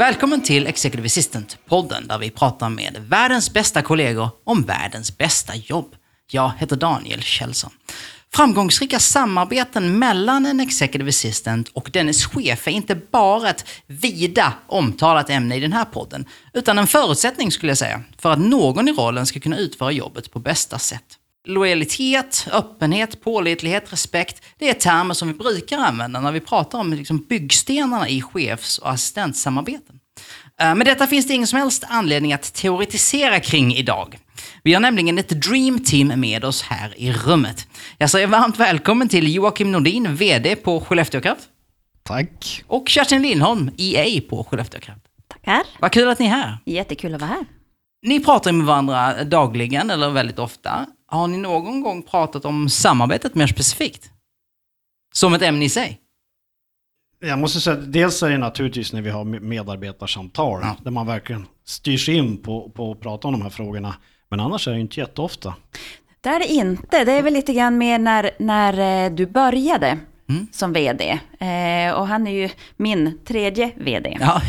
Välkommen till Executive Assistant-podden där vi pratar med världens bästa kollegor om världens bästa jobb. Jag heter Daniel Kjellson. Framgångsrika samarbeten mellan en Executive Assistant och dennes chef är inte bara ett vida omtalat ämne i den här podden, utan en förutsättning skulle jag säga, för att någon i rollen ska kunna utföra jobbet på bästa sätt. Lojalitet, öppenhet, pålitlighet, respekt, det är termer som vi brukar använda när vi pratar om liksom byggstenarna i chefs och assistentsamarbeten. Eh, Men detta finns det ingen som helst anledning att teoretisera kring idag. Vi har nämligen ett Dream Team med oss här i rummet. Jag säger varmt välkommen till Joakim Nordin, VD på Skellefteå Kraft. Tack. Och Kerstin Lindholm, EA på Skellefteå Kraft. Tackar. Vad kul att ni är här. Jättekul att vara här. Ni pratar med varandra dagligen, eller väldigt ofta. Har ni någon gång pratat om samarbetet mer specifikt? Som ett ämne i sig? Jag måste säga, dels är det naturligtvis när vi har medarbetarsamtal, Ja. där man verkligen styrs in på, på att prata om de här frågorna. Men annars är det inte jätteofta. Det är det inte. Det är väl lite grann mer när, när eh, du började Mm. som VD. Eh, och han är ju min tredje VD. Ja,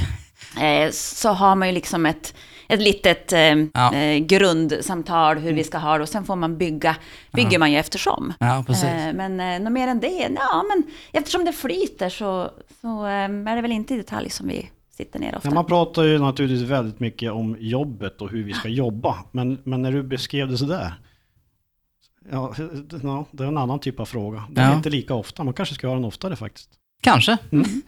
Eh, så har man ju liksom ett, ett litet eh, Ja. eh, grundsamtal hur vi ska ha det. Och sen får man bygga, bygger man ju eftersom. ja precis. Eh, men eh, något mer än det, ja men eftersom det flyter så, så eh, är det väl inte i detalj som vi sitter ner ofta. Ja, man pratar ju naturligtvis väldigt mycket om jobbet och hur vi ska jobba. Men, men när du beskrev det sådär, ja, ja, det är en annan typ av fråga. Det är Ja. inte lika ofta, man kanske ska göra den oftare faktiskt. Kanske.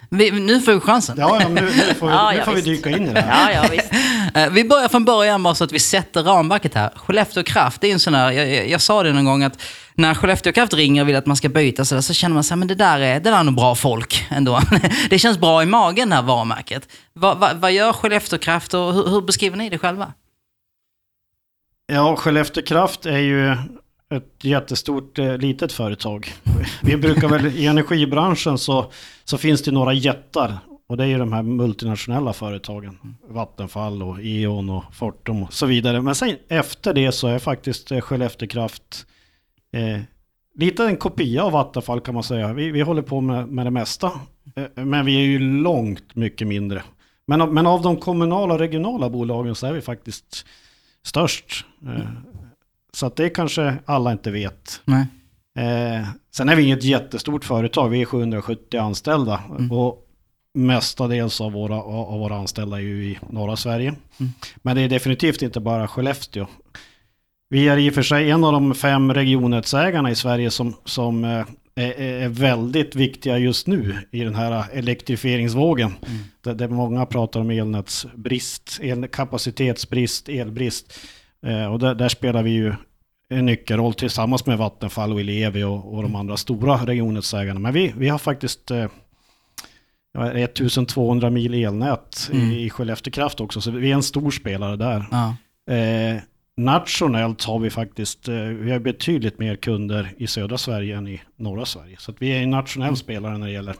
Vi, nu får vi chansen. Ja, ja nu, nu får vi, Ja, nu ja, får vi dyka in i det här. Ja, ja visst. Eh, Vi börjar från början bara så att vi sätter ramverket här. Skellefteå Kraft, det är en sån här, jag, jag, jag sa det någon gång att när Skellefteå Kraft ringer och vill att man ska byta så, där, så känner man så här, men det där är, det där är nog bra folk ändå. det känns bra i magen det här varumärket. Va, va, vad gör Skellefteå Kraft och hur, hur beskriver ni det själva? Ja, Skellefteå Kraft är ju ett jättestort eh, litet företag. Vi brukar väl, i energibranschen så, så finns det några jättar. Och det är ju de här multinationella företagen. Vattenfall och E.ON och Fortum och så vidare. Men sen efter det så är faktiskt eh, Skellefteå Kraft eh, lite en kopia av Vattenfall kan man säga. Vi, vi håller på med, med det mesta. Eh, men vi är ju långt mycket mindre. Men, av- men av de kommunala och regionala bolagen så är vi faktiskt störst. Eh, så att det kanske alla inte vet. Nej. Eh, sen är vi inget jättestort företag, vi är 770 anställda. Och mestadels av våra, av våra anställda är ju i norra Sverige. Men det är definitivt inte bara Skellefteå. Vi är i och för sig en av de fem regionnätsägarna i Sverige som, som eh, är, är väldigt viktiga just nu i den här elektrifieringsvågen. Där, där många pratar om elnätsbrist, el, kapacitetsbrist, elbrist. Eh, och där, där spelar vi ju en nyckelroll tillsammans med Vattenfall och Elevi och, och de andra stora regionnätsägarna. Men vi, vi har faktiskt eh, ja, 1200 mil elnät Mm. i, Skellefteå Kraft också, så vi är en stor spelare där. Ja. Eh, nationellt har vi faktiskt, eh, vi har betydligt mer kunder i södra Sverige än i norra Sverige. Så att vi är en nationell spelare när det gäller,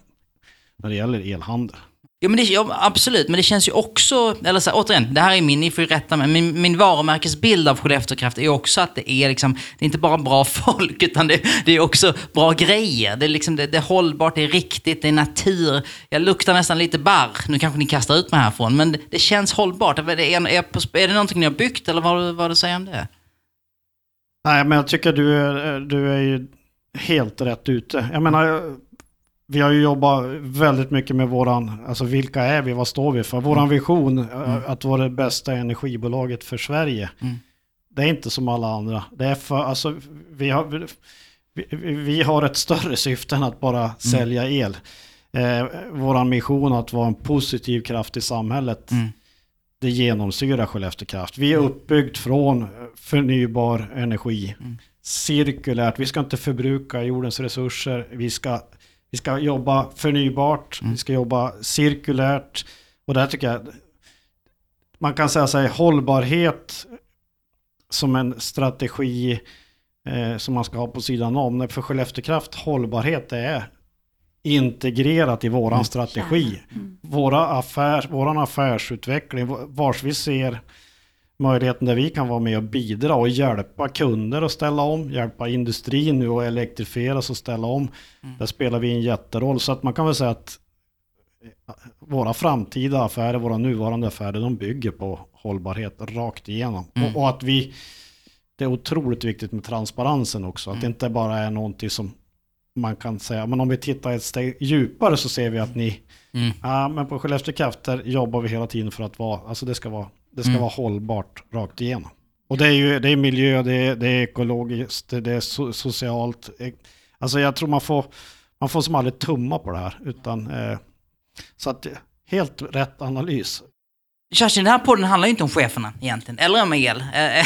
när det gäller elhandel. Ja, men det, ja, absolut, men det känns ju också, eller så här, återigen, det här är min, ni får ju rätta mig, min, min varumärkesbild av Skellefteå Kraft är också att det är liksom, det är inte bara bra folk, utan det, det är också bra grejer. Det är liksom, det, det är hållbart, det är riktigt, det är natur. Jag luktar nästan lite barr, nu kanske ni kastar ut mig härifrån, men det, det känns hållbart. Är, det- är, är, det någonting ni har byggt, eller vad, vad du säger om det? Nej, men jag tycker du är, du är ju helt rätt ute. Jag menar, vi har ju jobbat väldigt mycket med våran, alltså vilka är vi, vad står vi för? Våran vision, eh, att vara det bästa energibolaget för Sverige. Mm. Det är inte som alla andra. Det är för, alltså, vi har, vi, vi har ett större syfte än att bara sälja el. Eh, våran mission att vara en positiv kraft i samhället, Mm. det genomsyrar Skellefteå Kraft. Vi är uppbyggt från förnybar energi, cirkulärt. Vi ska inte förbruka jordens resurser. Vi ska, vi ska jobba förnybart, vi ska jobba cirkulärt. Och där tycker jag man kan säga sig hållbarhet som en strategi eh, som man ska ha på sidan om. För Skellefteå Kraft hållbarhet är integrerat i våran Mm. strategi. Mm. Våra affär, våran affärsutveckling, vars vi ser möjligheten där vi kan vara med och bidra och hjälpa kunder att ställa om, hjälpa industrin nu att elektrifieras och ställa om. Mm. Där spelar vi en jätteroll. Så att man kan väl säga att eh, våra framtida affärer, våra nuvarande affärer, de bygger på hållbarhet rakt igenom. Mm. Och, och att vi, det är otroligt viktigt med transparensen också. Att det inte bara är någonting som man kan säga, men om vi tittar ett steg djupare så ser vi att ni, Mm. ja men på Skellefteå Kraft där jobbar vi hela tiden för att vara, alltså det ska vara, det ska Mm. vara hållbart rakt igenom. Och det är ju, det är miljö, det är, det är ekologiskt, det är so, socialt. eh, Alltså jag tror man får, man får som aldrig tumma på det här, utan eh, så att eh, helt rätt analys. Kerstin, den här podden handlar ju inte om cheferna egentligen, eller om el, eh,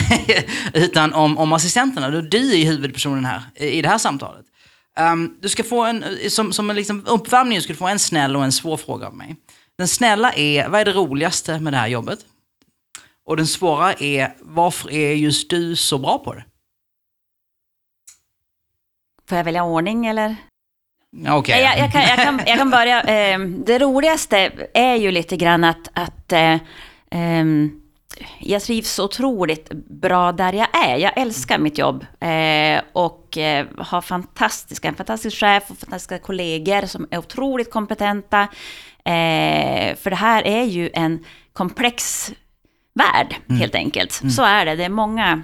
utan om, om assistenterna. Du är ju huvudpersonen här eh, i det här samtalet. Ehm, du ska få en, eh, som, som en liksom uppvärmning, ska du få en snäll och en svår fråga av mig. Den snälla är, vad är det roligaste med det här jobbet? Och den svåra är, varför är just du så bra på det? Får jag välja ordning eller? Okej. Jag, jag, kan, jag, kan, jag kan börja. Eh, det roligaste är ju lite grann att, att ehm, jag trivs otroligt bra där jag är. Jag älskar mitt jobb eh, och eh, har fantastiska, en fantastisk chef och fantastiska kollegor som är otroligt kompetenta. Eh, för det här är ju en komplex värld helt enkelt. Så är det. Det är många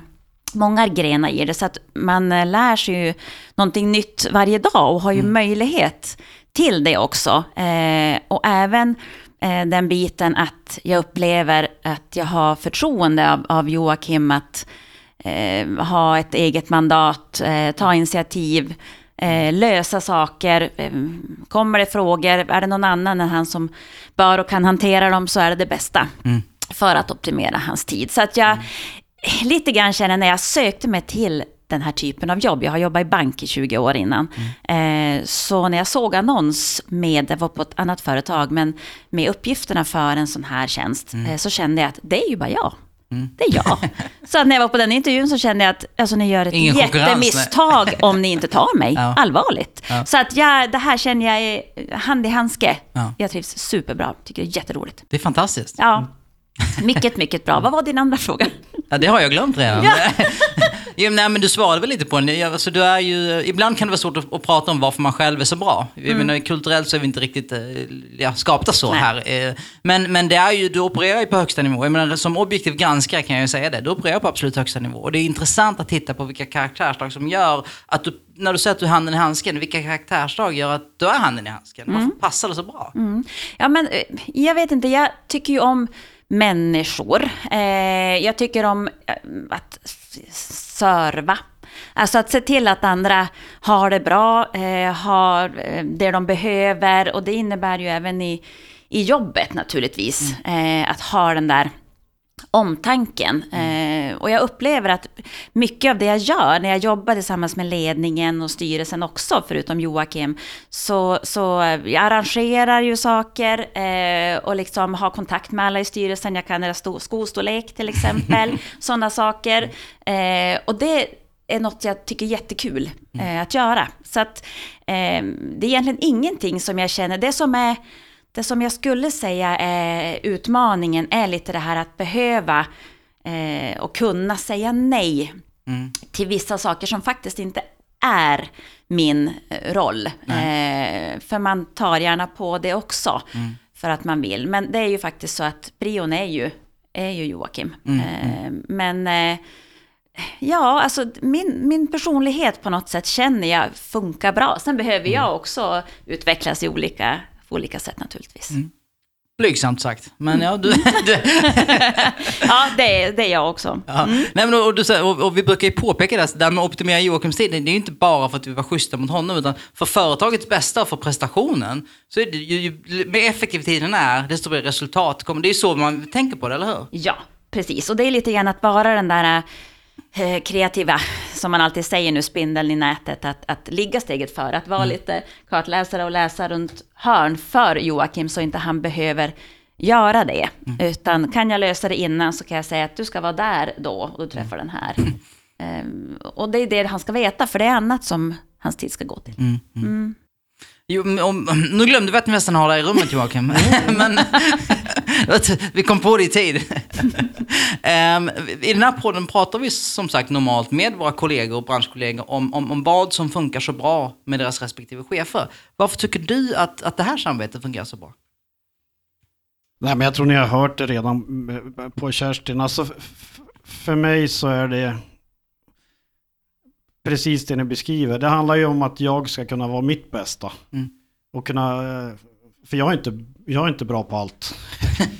många grenar i det, så att man eh, lär sig ju någonting nytt varje dag och har ju möjlighet till det också. Eh, och även eh, den biten att jag upplever att jag har förtroende av, av Joakim att eh, ha ett eget mandat, eh, ta initiativ, eh, lösa saker. Kommer det frågor, är det någon annan än han som bör och kan hantera dem så är det det bästa för att optimera hans tid. Så att jag lite grann känner när jag sökte mig till den här typen av jobb. Jag har jobbat i bank i 20 år innan. Eh, så när jag såg annons med, det var på ett annat företag, men med uppgifterna för en sån här tjänst, eh, så kände jag att det är ju bara jag. Det är jag. Så när jag var på den intervjun så kände jag att alltså, ni gör ett Ingen jättemisstag om ni inte tar mig. Ja. Allvarligt. Ja. Så att jag, det här känner jag är hand i handske. Ja. Jag trivs superbra, tycker det är jätteroligt. Det är fantastiskt. Ja, mycket, mycket bra. Vad var din andra fråga? Ja, det har jag glömt redan. jo, nej, men du svarade väl lite på den. Ja, Alltså, du är ju, ibland kan det vara svårt att, att prata om varför man själv är så bra. Jag menar, kulturellt så är vi inte riktigt eh, ja, skapta så Nej. här. eh, Men, men det är ju, du opererar ju på högsta nivå. Jag menar, som objektiv granskare kan jag ju säga det. Du opererar på absolut högsta nivå. Och det är intressant att titta på vilka karaktärsdrag som gör att du, när du säger att du är handen i handsken, vilka karaktärsdrag gör att du är handen i handsken? Varför passar det så bra? Mm. Ja, men eh, jag vet inte, jag tycker ju om människor. Eh, jag tycker om eh, att serva. Alltså att se till att andra har det bra, eh, har det de behöver. Och det innebär ju även i, i jobbet naturligtvis. Eh, att ha den där omtanken. Eh, och jag upplever att mycket av det jag gör när jag jobbar tillsammans med ledningen och styrelsen också, förutom Joakim, så, så jag arrangerar ju saker eh, och liksom har kontakt med alla i styrelsen. Jag kan deras sto- skostorlek till exempel, sådana saker. Eh, och det är något jag tycker är jättekul eh, att göra. Så att eh, det är egentligen ingenting som jag känner, det som är det som jag skulle säga är utmaningen är lite det här att behöva eh, och kunna säga nej till vissa saker som faktiskt inte är min eh, roll. Eh, för man tar gärna på det också för att man vill. Men det är ju faktiskt så att prion är ju, är ju Joakim. Eh, men eh, Ja, alltså min, min personlighet på något sätt känner jag funkar bra. Sen behöver jag också utvecklas i olika, olika sätt naturligtvis. Blygsamt sagt. Men ja, du... du Ja, det är, det är jag också. Ja. Nej, men, och, du, och, och vi brukar ju påpeka det, det här med att optimera Joakims tid, det är ju inte bara för att vi var schyssta mot honom, utan för företagets bästa och för prestationen. Så är det ju, ju mer effektiv tiden är, desto mer resultat kommer. Det är ju så man tänker på det, eller hur? Ja, precis. Och det är lite grann att vara den där kreativa, som man alltid säger nu, spindeln i nätet, att, att ligga steget före, att vara lite kartläsare och läsa runt hörn för Joakim, så inte han behöver göra det. Utan kan jag lösa det innan så kan jag säga att du ska vara där då och du träffar den här. Ehm, och det är det han ska veta, för det är annat som hans tid ska gå till. Jo, om, nu glömde vi att vi nästan har i rummet Joakim. men vi kom på det i tid. Ehm, I den här podden pratar vi som sagt normalt med våra kollegor och branschkollegor om, om, om vad som funkar så bra med deras respektive chefer. Varför tycker du att, att det här samarbetet fungerar så bra? Nej, men jag tror ni har hört det redan eh, på Kerstin. Alltså, för mig så är det precis det ni beskriver. Det handlar ju om att jag ska kunna vara mitt bästa. Mm. Och kunna, eh, för jag är inte, jag är inte bra på allt.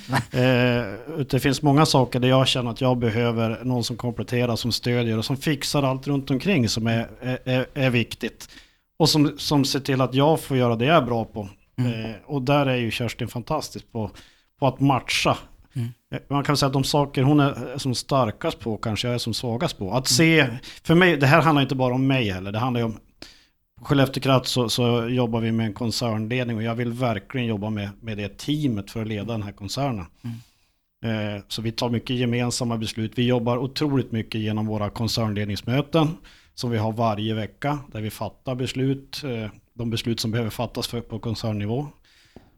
eh, det finns många saker där jag känner att jag behöver någon som kompletterar, som stödjer och som fixar allt runt omkring som är, är, är viktigt. Och som, som ser till att jag får göra det jag är bra på. Eh, och där är ju Kerstin fantastisk på, på att matcha. Eh, Man kan säga att de saker hon är som starkast på kanske jag är som svagast på. Att se, för mig, det här handlar inte bara om mig heller, det handlar ju om på Skellefteå Kraft så, så jobbar vi med en koncernledning och jag vill verkligen jobba med, med det teamet för att leda den här koncernen. Eh, så vi tar mycket gemensamma beslut. Vi jobbar otroligt mycket genom våra koncernledningsmöten som vi har varje vecka där vi fattar beslut, eh, de beslut som behöver fattas för, på koncernnivå,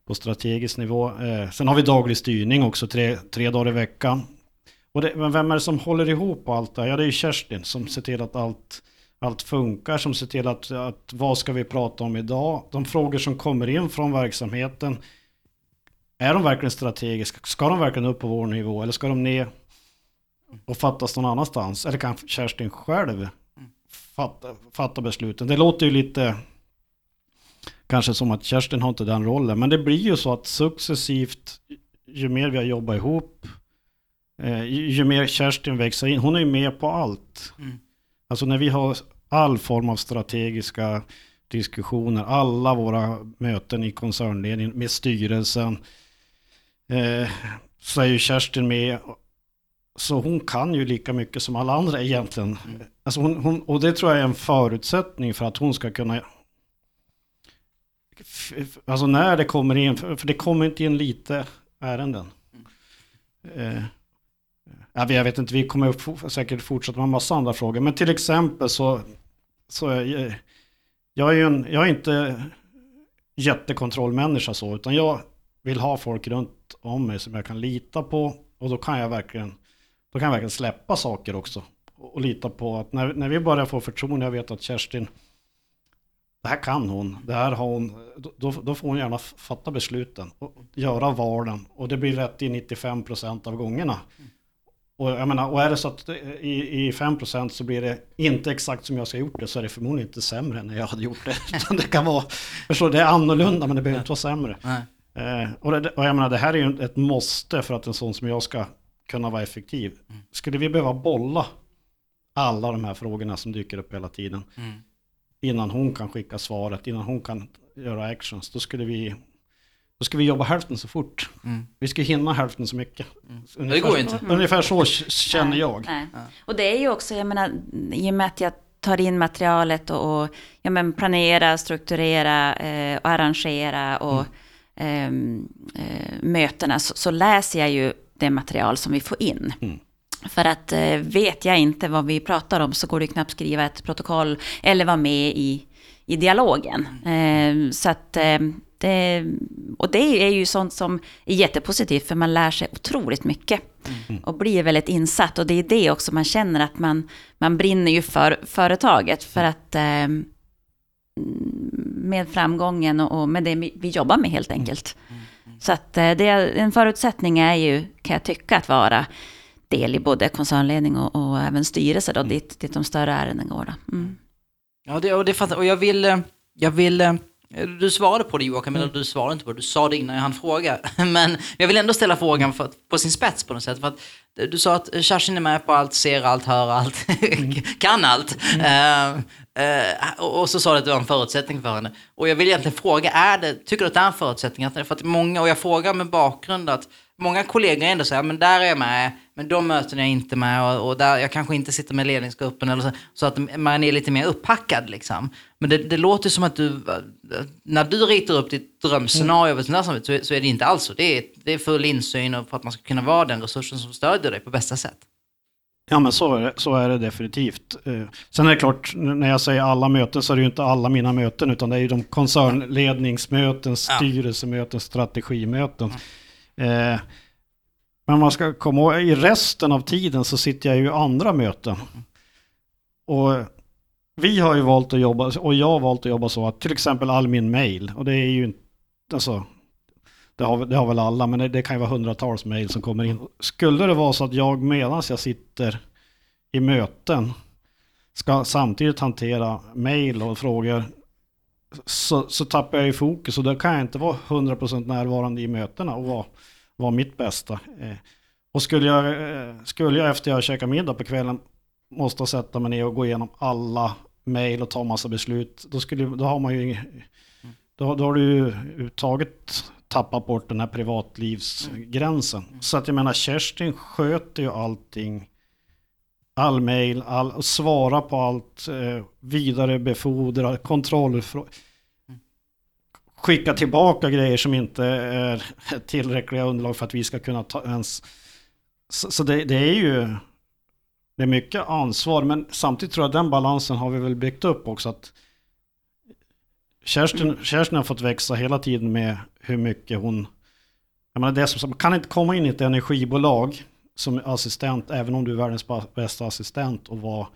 på strategisk nivå. Eh, sen har vi daglig styrning också tre, tre dagar i veckan. Och det, men vem är det som håller ihop allt det här? Ja, det är ju Kerstin som ser till att allt, allt funkar, som ser till att, att vad ska vi prata om idag? De frågor som kommer in från verksamheten, är de verkligen strategiska? Ska de verkligen upp på vår nivå eller ska de ner och fattas någon annanstans? Eller kan Kerstin själv fatta, fatta besluten? Det låter ju lite kanske som att Kerstin har inte den rollen, men det blir ju så att successivt ju mer vi har jobbat ihop, eh, ju mer Kerstin växer in, hon är ju med på allt. Mm. Alltså när vi har all form av strategiska diskussioner, alla våra möten i koncernledningen med styrelsen, eh, så är ju Kerstin med. Så hon kan ju lika mycket som alla andra egentligen. Alltså hon, hon, och det tror jag är en förutsättning för att hon ska kunna Alltså när det kommer in, för det kommer inte in lite ärenden. Eh, eh jag vet inte, vi kommer säkert fortsätta med en massa andra frågor. Men till exempel så, så är jag, jag är ju en, jag är inte jättekontrollmänniska så, utan jag vill ha folk runt om mig som jag kan lita på. Och då kan jag verkligen, då kan jag verkligen släppa saker också. Och, och lita på att när, när vi börjar få förtroende, jag vet att Kerstin det här kan hon, det här har hon, då, då får hon gärna fatta besluten och göra valen och det blir rätt i 95% av gångerna. Och jag menar, och är det så att i, i 5% så blir det inte exakt som jag ska ha gjort det så är det förmodligen inte sämre än när jag hade gjort det. Utan det kan vara, förstår, det är annorlunda men det behöver inte vara sämre. Eh, och, det, och jag menar, det här är ju ett måste för att en sån som jag ska kunna vara effektiv. Skulle vi behöva bolla alla de här frågorna som dyker upp hela tiden Mm. Innan hon kan skicka svaret, innan hon kan göra actions, då skulle vi då ska vi jobba hälften så fort. Mm. Vi ska hinna hälften så mycket. Det går inte. Ungefär så känner jag. Nej. Och det är ju också, jag menar, i och med att jag tar in materialet och, och ja, men planera, strukturera eh, och arrangera och ehm, eh, mötena så, så läser jag ju det material som vi får in. För att eh, vet jag inte vad vi pratar om så går det knappt skriva ett protokoll eller vara med i, i dialogen. Eh, så att eh, det, och det är ju sånt som är jättepositivt för man lär sig otroligt mycket. Och blir väldigt insatt. Och det är det också man känner att man, man brinner ju för företaget. För att eh, med framgången och, med det vi jobbar med helt enkelt. Så att det, en förutsättning är ju, kan jag tycka, att vara del i både koncernledning och, och även styrelse då, dit, dit de större ärenden går. Då. Mm. Ja, det, och det Och jag vill, jag vill... Du svarade på det Joakim, eller du svarade inte på det. Du sa det innan jag hann fråga. Men jag vill ändå ställa frågan för, på sin spets på något sätt. För att du sa att Kerstin är med på allt, ser allt, hör allt, kan allt. Eh, eh, och, och så sa du att det var en förutsättning för henne. Och jag vill egentligen fråga, är det, tycker du att det är en förutsättning? För att många, och jag frågar med bakgrund att många kollegor ändå säger, men där är jag med, men de möten är jag inte med och, och där jag kanske inte sitter med ledningsgruppen eller så, så att man är lite mer upphackad liksom. Men det, det låter som att du, när du ritar upp ditt drömscenario mm. så, så är det inte alls så. Det är, det är full insyn och för att man ska kunna vara den resursen som stödjer dig på bästa sätt. Ja men så är, det, så är det definitivt. Eh, sen är det klart, när jag säger alla möten så är det ju inte alla mina möten utan det är ju de koncernledningsmöten, styrelsemöten, strategimöten. Mm men man ska komma ihåg, i resten av tiden så sitter jag ju i andra möten. Och vi har ju valt att jobba, och jag har valt att jobba så att till exempel all min mail, och det är ju inte, alltså det har, det har väl alla, men det, det kan ju vara hundratals mail som kommer in. Skulle det vara så att jag medan jag sitter i möten ska samtidigt hantera mail och frågor så, så tappar jag ju fokus och då kan jag inte vara 100% närvarande i mötena och vara, vara mitt bästa. Eh, och skulle jag, eh, skulle jag efter jag käkat middag på kvällen måste sätta mig ner och gå igenom alla mejl och ta massa beslut, då, skulle, då har man ju då, då har du ju tagit tappat bort den här privatlivsgränsen. Mm. Så att jag menar, Kerstin sköter ju allting. All mail, all, svara på allt, eh, vidarebefordra, kontrollfrågor. Skicka tillbaka grejer som inte är tillräckliga underlag för att vi ska kunna ta ens... Så, så det, det, är ju... Det är mycket ansvar, men samtidigt tror jag den balansen har vi väl byggt upp också. att Kerstin, Kerstin har fått växa hela tiden med hur mycket hon... Jag menar, det som, man kan inte komma in i ett energibolag som assistent, även om du är världens bästa assistent och, var,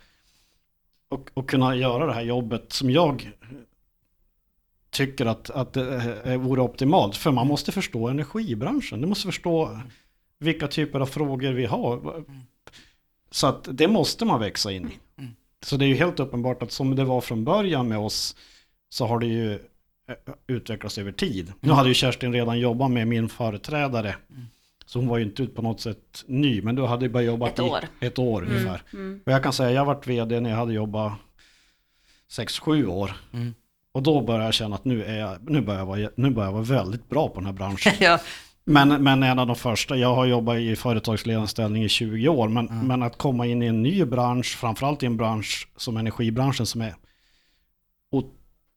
och, och kunna göra det här jobbet som jag tycker att, att det vore optimalt. För man måste förstå energibranschen. Du måste förstå vilka typer av frågor vi har. Så att det måste man växa in i. Så det är ju helt uppenbart att som det var från början med oss så har det ju eh, utvecklats över tid. Mm. Nu hade ju Kerstin redan jobbat med min företrädare. Mm. Så hon var ju inte på något sätt ny, men du hade ju bara jobbat ett år, i ett år mm. ungefär. Mm. Och jag kan säga, jag varit vd när jag hade jobbat 6-7 år. Mm. Och då började jag känna att nu, är jag, nu, börjar jag vara, nu börjar jag vara väldigt bra på den här branschen. ja. men, men en av de första, jag har jobbat i företagsledarställning i 20 år, men, mm. men att komma in i en ny bransch, framförallt i en bransch som energibranschen som är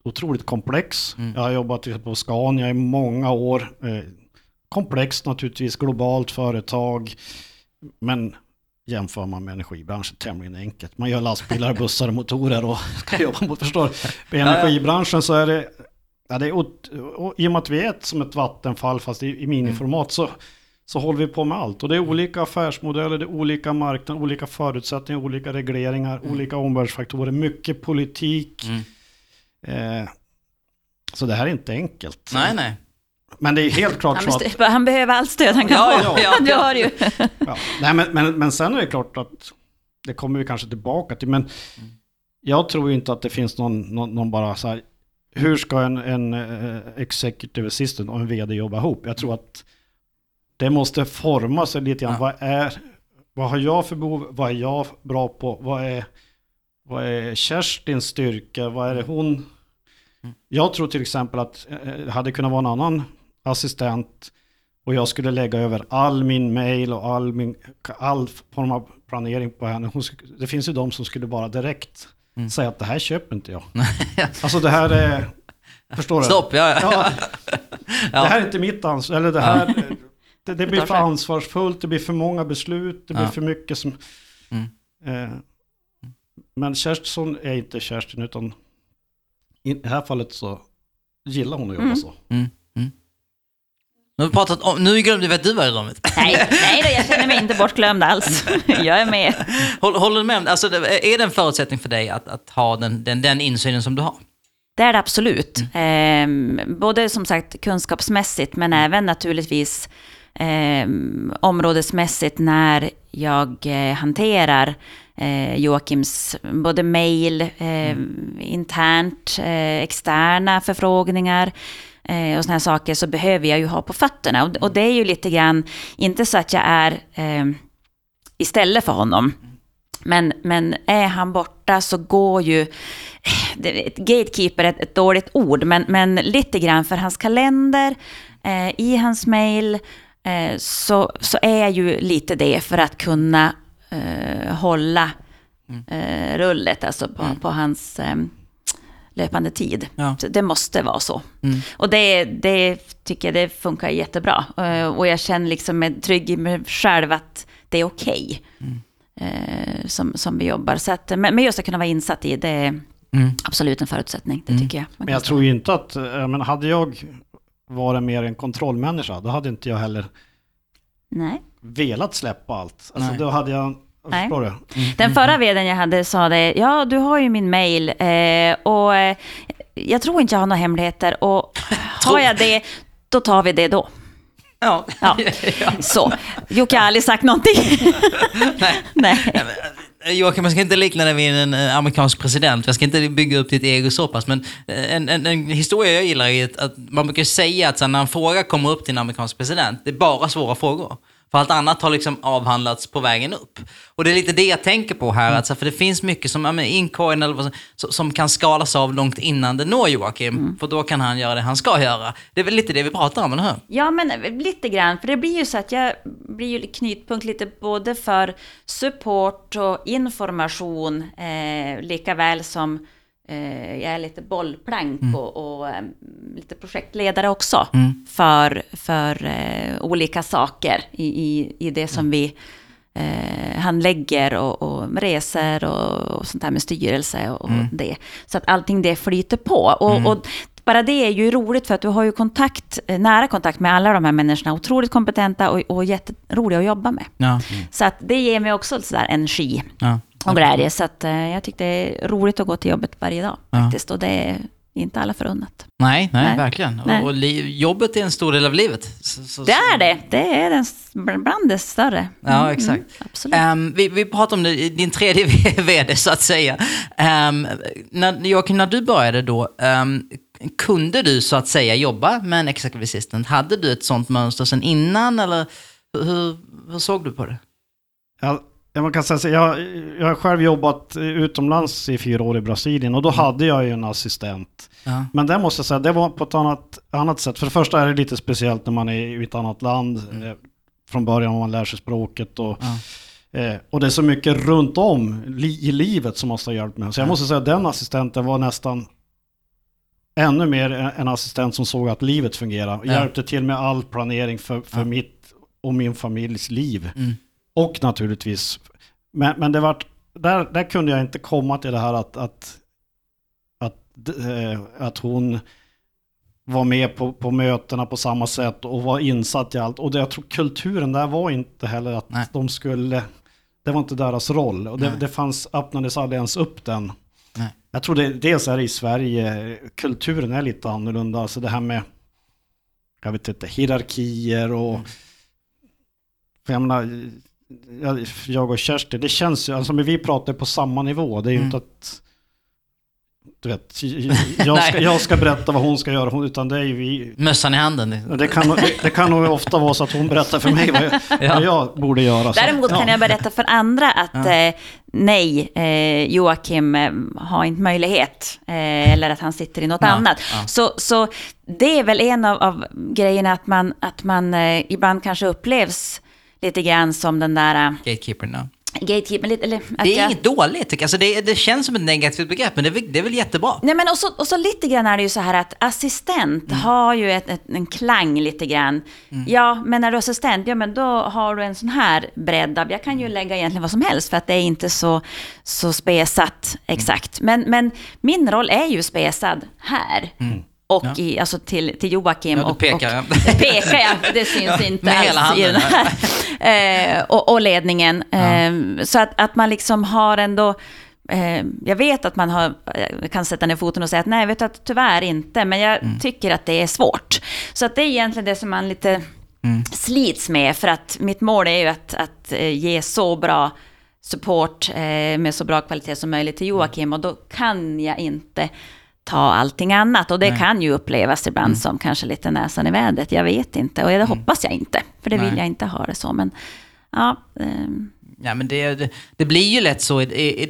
otroligt komplex. Mm. Jag har jobbat på Scania i många år. Eh, komplext naturligtvis, globalt företag. Men jämför man med energibranschen tämligen enkelt. Man gör lastbilar, bussar och motorer och ska jobba mot, förstår I energibranschen så är det, ja, det är, och, och, i och med att vi är ett, som ett vattenfall fast i, i miniformat så, så håller vi på med allt. Och det är olika affärsmodeller, det är olika marknader, olika förutsättningar, olika regleringar, mm. olika omvärldsfaktorer, mycket politik. Mm. Eh, så det här är inte enkelt. Nej, nej. Men det är helt klart han, så att... Han behöver allt stöd han kan ja, få. Ja, ja, har ju. ja. Nej, men, men, men sen är det klart att det kommer vi kanske tillbaka till. Men mm. jag tror inte att det finns någon, någon, någon bara så här, hur ska en, en uh, executive assistant och en vd jobba ihop? Jag tror att det måste forma sig lite grann. Ja. Vad, är, vad har jag för behov? Vad är jag bra på? Vad är, vad är Kerstins styrka? Vad är det hon jag tror till exempel att det eh, hade kunnat vara en annan assistent och jag skulle lägga över all min mail och all, min, all form av planering på henne. Hon, det finns ju de som skulle bara direkt mm. säga att det här köper inte jag. alltså det här är... Förstår du? Stopp, ja, ja. ja. Det här är inte mitt ansvar. Eller det här... Det, det, blir för ansvarsfullt, det blir för många beslut, det blir för mycket som... Mm. Eh, men Kerstin är inte Kerstin utan i det här fallet så gillar hon att jobba mm. så. Mm. Mm. Nu har vi pratat om, nu glömde vi att du var i rummet. Nej, nej då, jag känner mig inte bortglömd alls. Jag är med. Håller, du med? Alltså, är det en förutsättning för dig att, att ha den, den, den insynen som du har? Det är det absolut. Mm. Eh, både som sagt kunskapsmässigt men även naturligtvis eh, områdesmässigt när jag eh, hanterar eh, Joakims både mejl, eh, mm. internt, eh, externa förfrågningar eh, och sådana saker så behöver jag ju ha på fötterna. Och, och, det är ju lite grann, inte så att jag är eh, istället för honom. Men, men är han borta så går ju, gatekeeper är ett, ett dåligt ord, men, men lite grann för hans kalender, eh, i hans mejl, eh, så, så är ju lite det för att kunna eh, hålla eh, rullet, alltså på, på hans eh, löpande tid. Ja. Det måste vara så. Mm. Och det, det tycker jag det funkar jättebra. Eh, och jag känner liksom mig trygg i mig själv att det är okej. eh, som, som vi jobbar. Så att, men, men just att kunna vara insatt i det är Mm. absolut en förutsättning. Det tycker jag. Men jag tror ju inte att, menar, hade jag varit mer en kontrollmänniska, då hade inte jag heller. Nej. velat släppa allt. Alltså Nej. då hade jag, Nej. du? Den förra vdn jag hade sa det, ja du har ju min mail eh, och eh, jag tror inte jag har några hemligheter och har jag det, då tar vi det då. Ja. Ja. Så, Jocke har aldrig sagt någonting. Nej. Nej. Joakim, jag ska inte likna dig vid en eh, amerikansk president. Jag ska inte bygga upp ditt ego så pass. Men eh, en, en, en historia jag gillar är att, man brukar säga att när en fråga kommer upp till en amerikansk president, det är bara svåra frågor. För allt annat har liksom avhandlats på vägen upp. Och det är lite det jag tänker på här, att, så här, för det finns mycket som, ja, men incoin eller vad som, som- kan skalas av långt innan det når Joakim. För då kan han göra det han ska göra. Det är väl lite det vi pratar om, eller hur? Ja, men lite grann. För det blir ju så att jag blir ju knutpunkt lite både för support och information, eh, lika väl som eh, jag är lite bollplank och, och eh, lite projektledare också för, för eh, olika saker i, i, i det som vi eh, handlägger och, och resor och, och sånt där med styrelse och, och det. Så att allting det flyter på. Och, och bara det är ju roligt för att du har ju kontakt, eh, nära kontakt med alla de här människorna. Otroligt kompetenta och, och jätteroliga att jobba med. Ja. Så att det ger mig också sådär energi ja. Och glädje. Så att eh, jag tycker det är roligt att gå till jobbet varje dag Ja. faktiskt. Och det är inte alla förunnat. Nej, nej, Nej. verkligen. Nej. Och, och li, jobbet är en stor del av livet. Så, så, Det är det. Det är den, bland det större. Ja, exakt. absolut. Ehm, vi, vi pratar om det, din tredje vd så att säga. Um, när, Joakim, när du började då, ehm, kunde du så att säga jobba med en executive assistant? Hade du ett sånt mönster sedan innan eller hur, hur såg du på det? Jag, jag, man kan säga så, jag, jag har själv jobbat utomlands i fyra år i Brasilien och då hade jag ju en assistent. Ja. Men det måste jag säga, det var på ett annat, annat sätt. För det första är det lite speciellt när man är i ett annat land. Eh, från början om man lär sig språket och, eh, och det är så mycket runt om li, i livet som måste ha hjälpt mig. Så jag måste säga att den assistenten var nästan ännu mer en en assistent som såg att livet fungerar. Ja. Hjälpte till med all planering för, för Ja. mitt och min familjs liv. Mm. Och naturligtvis, men, men det vart, där, där kunde jag inte komma till det här att, att, att, eh, att hon var med på, på mötena på samma sätt och var insatt i allt. Och det, jag tror kulturen där var inte heller att Nej. de skulle, det var inte deras roll. Och det, det fanns, öppnades aldrig ens upp den. Nej. Jag tror det, dels är det i Sverige, kulturen är lite annorlunda. Alltså det här med, jag vet inte, hierarkier och... För jag menar, jag, och Kerstin, det känns ju, alltså men vi pratar på samma nivå. Det är ju Mm. inte att... Du vet, jag ska, jag ska berätta vad hon ska göra, utan det är ju vi... Mössan i handen. Det kan, nog- det, kan nog ofta vara så att hon berättar för mig vad jag, Ja. vad jag borde göra. Så, Däremot kan ja. jag berätta för andra att eh, nej, eh, Joakim eh, har inte möjlighet. Eller att han sitter i något Ja, annat. ja. Så, så det är väl en av, av grejerna att man, att man ibland kanske upplevs lite grann som den där uh, Gatekeeper, no. gatekeeper. Lite, eller, Det är jag- inget dåligt. Alltså det, det känns som ett negativt begrepp, men det är, väl- det är väl jättebra. Nej, men och så, och så lite grann är det ju så här att assistent Mm. har ju ett, ett, en klang lite grann. Ja, men när du är assistent, ja men då har du en sån här bredd av, jag kan Mm. ju lägga egentligen vad som helst för att det är inte så, så spesat exakt. Men, men min roll är ju spesad här. Och Mm. Ja. i, alltså till, till Joakim. Ja, och, pekar. Och, det pekar jag, det syns inte med hela alls i handen. den här. Eh, och, och ledningen. Eh, så att, att man liksom har ändå... Eh, jag vet att man har, eh, kan sätta ner foten och säga att nej, vet du att tyvärr inte, men jag Mm. tycker att det är svårt. Så att det är egentligen det som man lite Mm. slits med, för att mitt mål är ju att, att eh, ge så bra support med så bra kvalitet som möjligt till Joakim och då kan jag inte ta allting annat. Och det Nej. kan ju upplevas ibland som kanske lite näsan i vädret, jag vet inte. Och det hoppas jag inte, för det vill Nej. jag inte ha det så. Men ja, ehm, Ja, men det, det, det blir ju lätt så.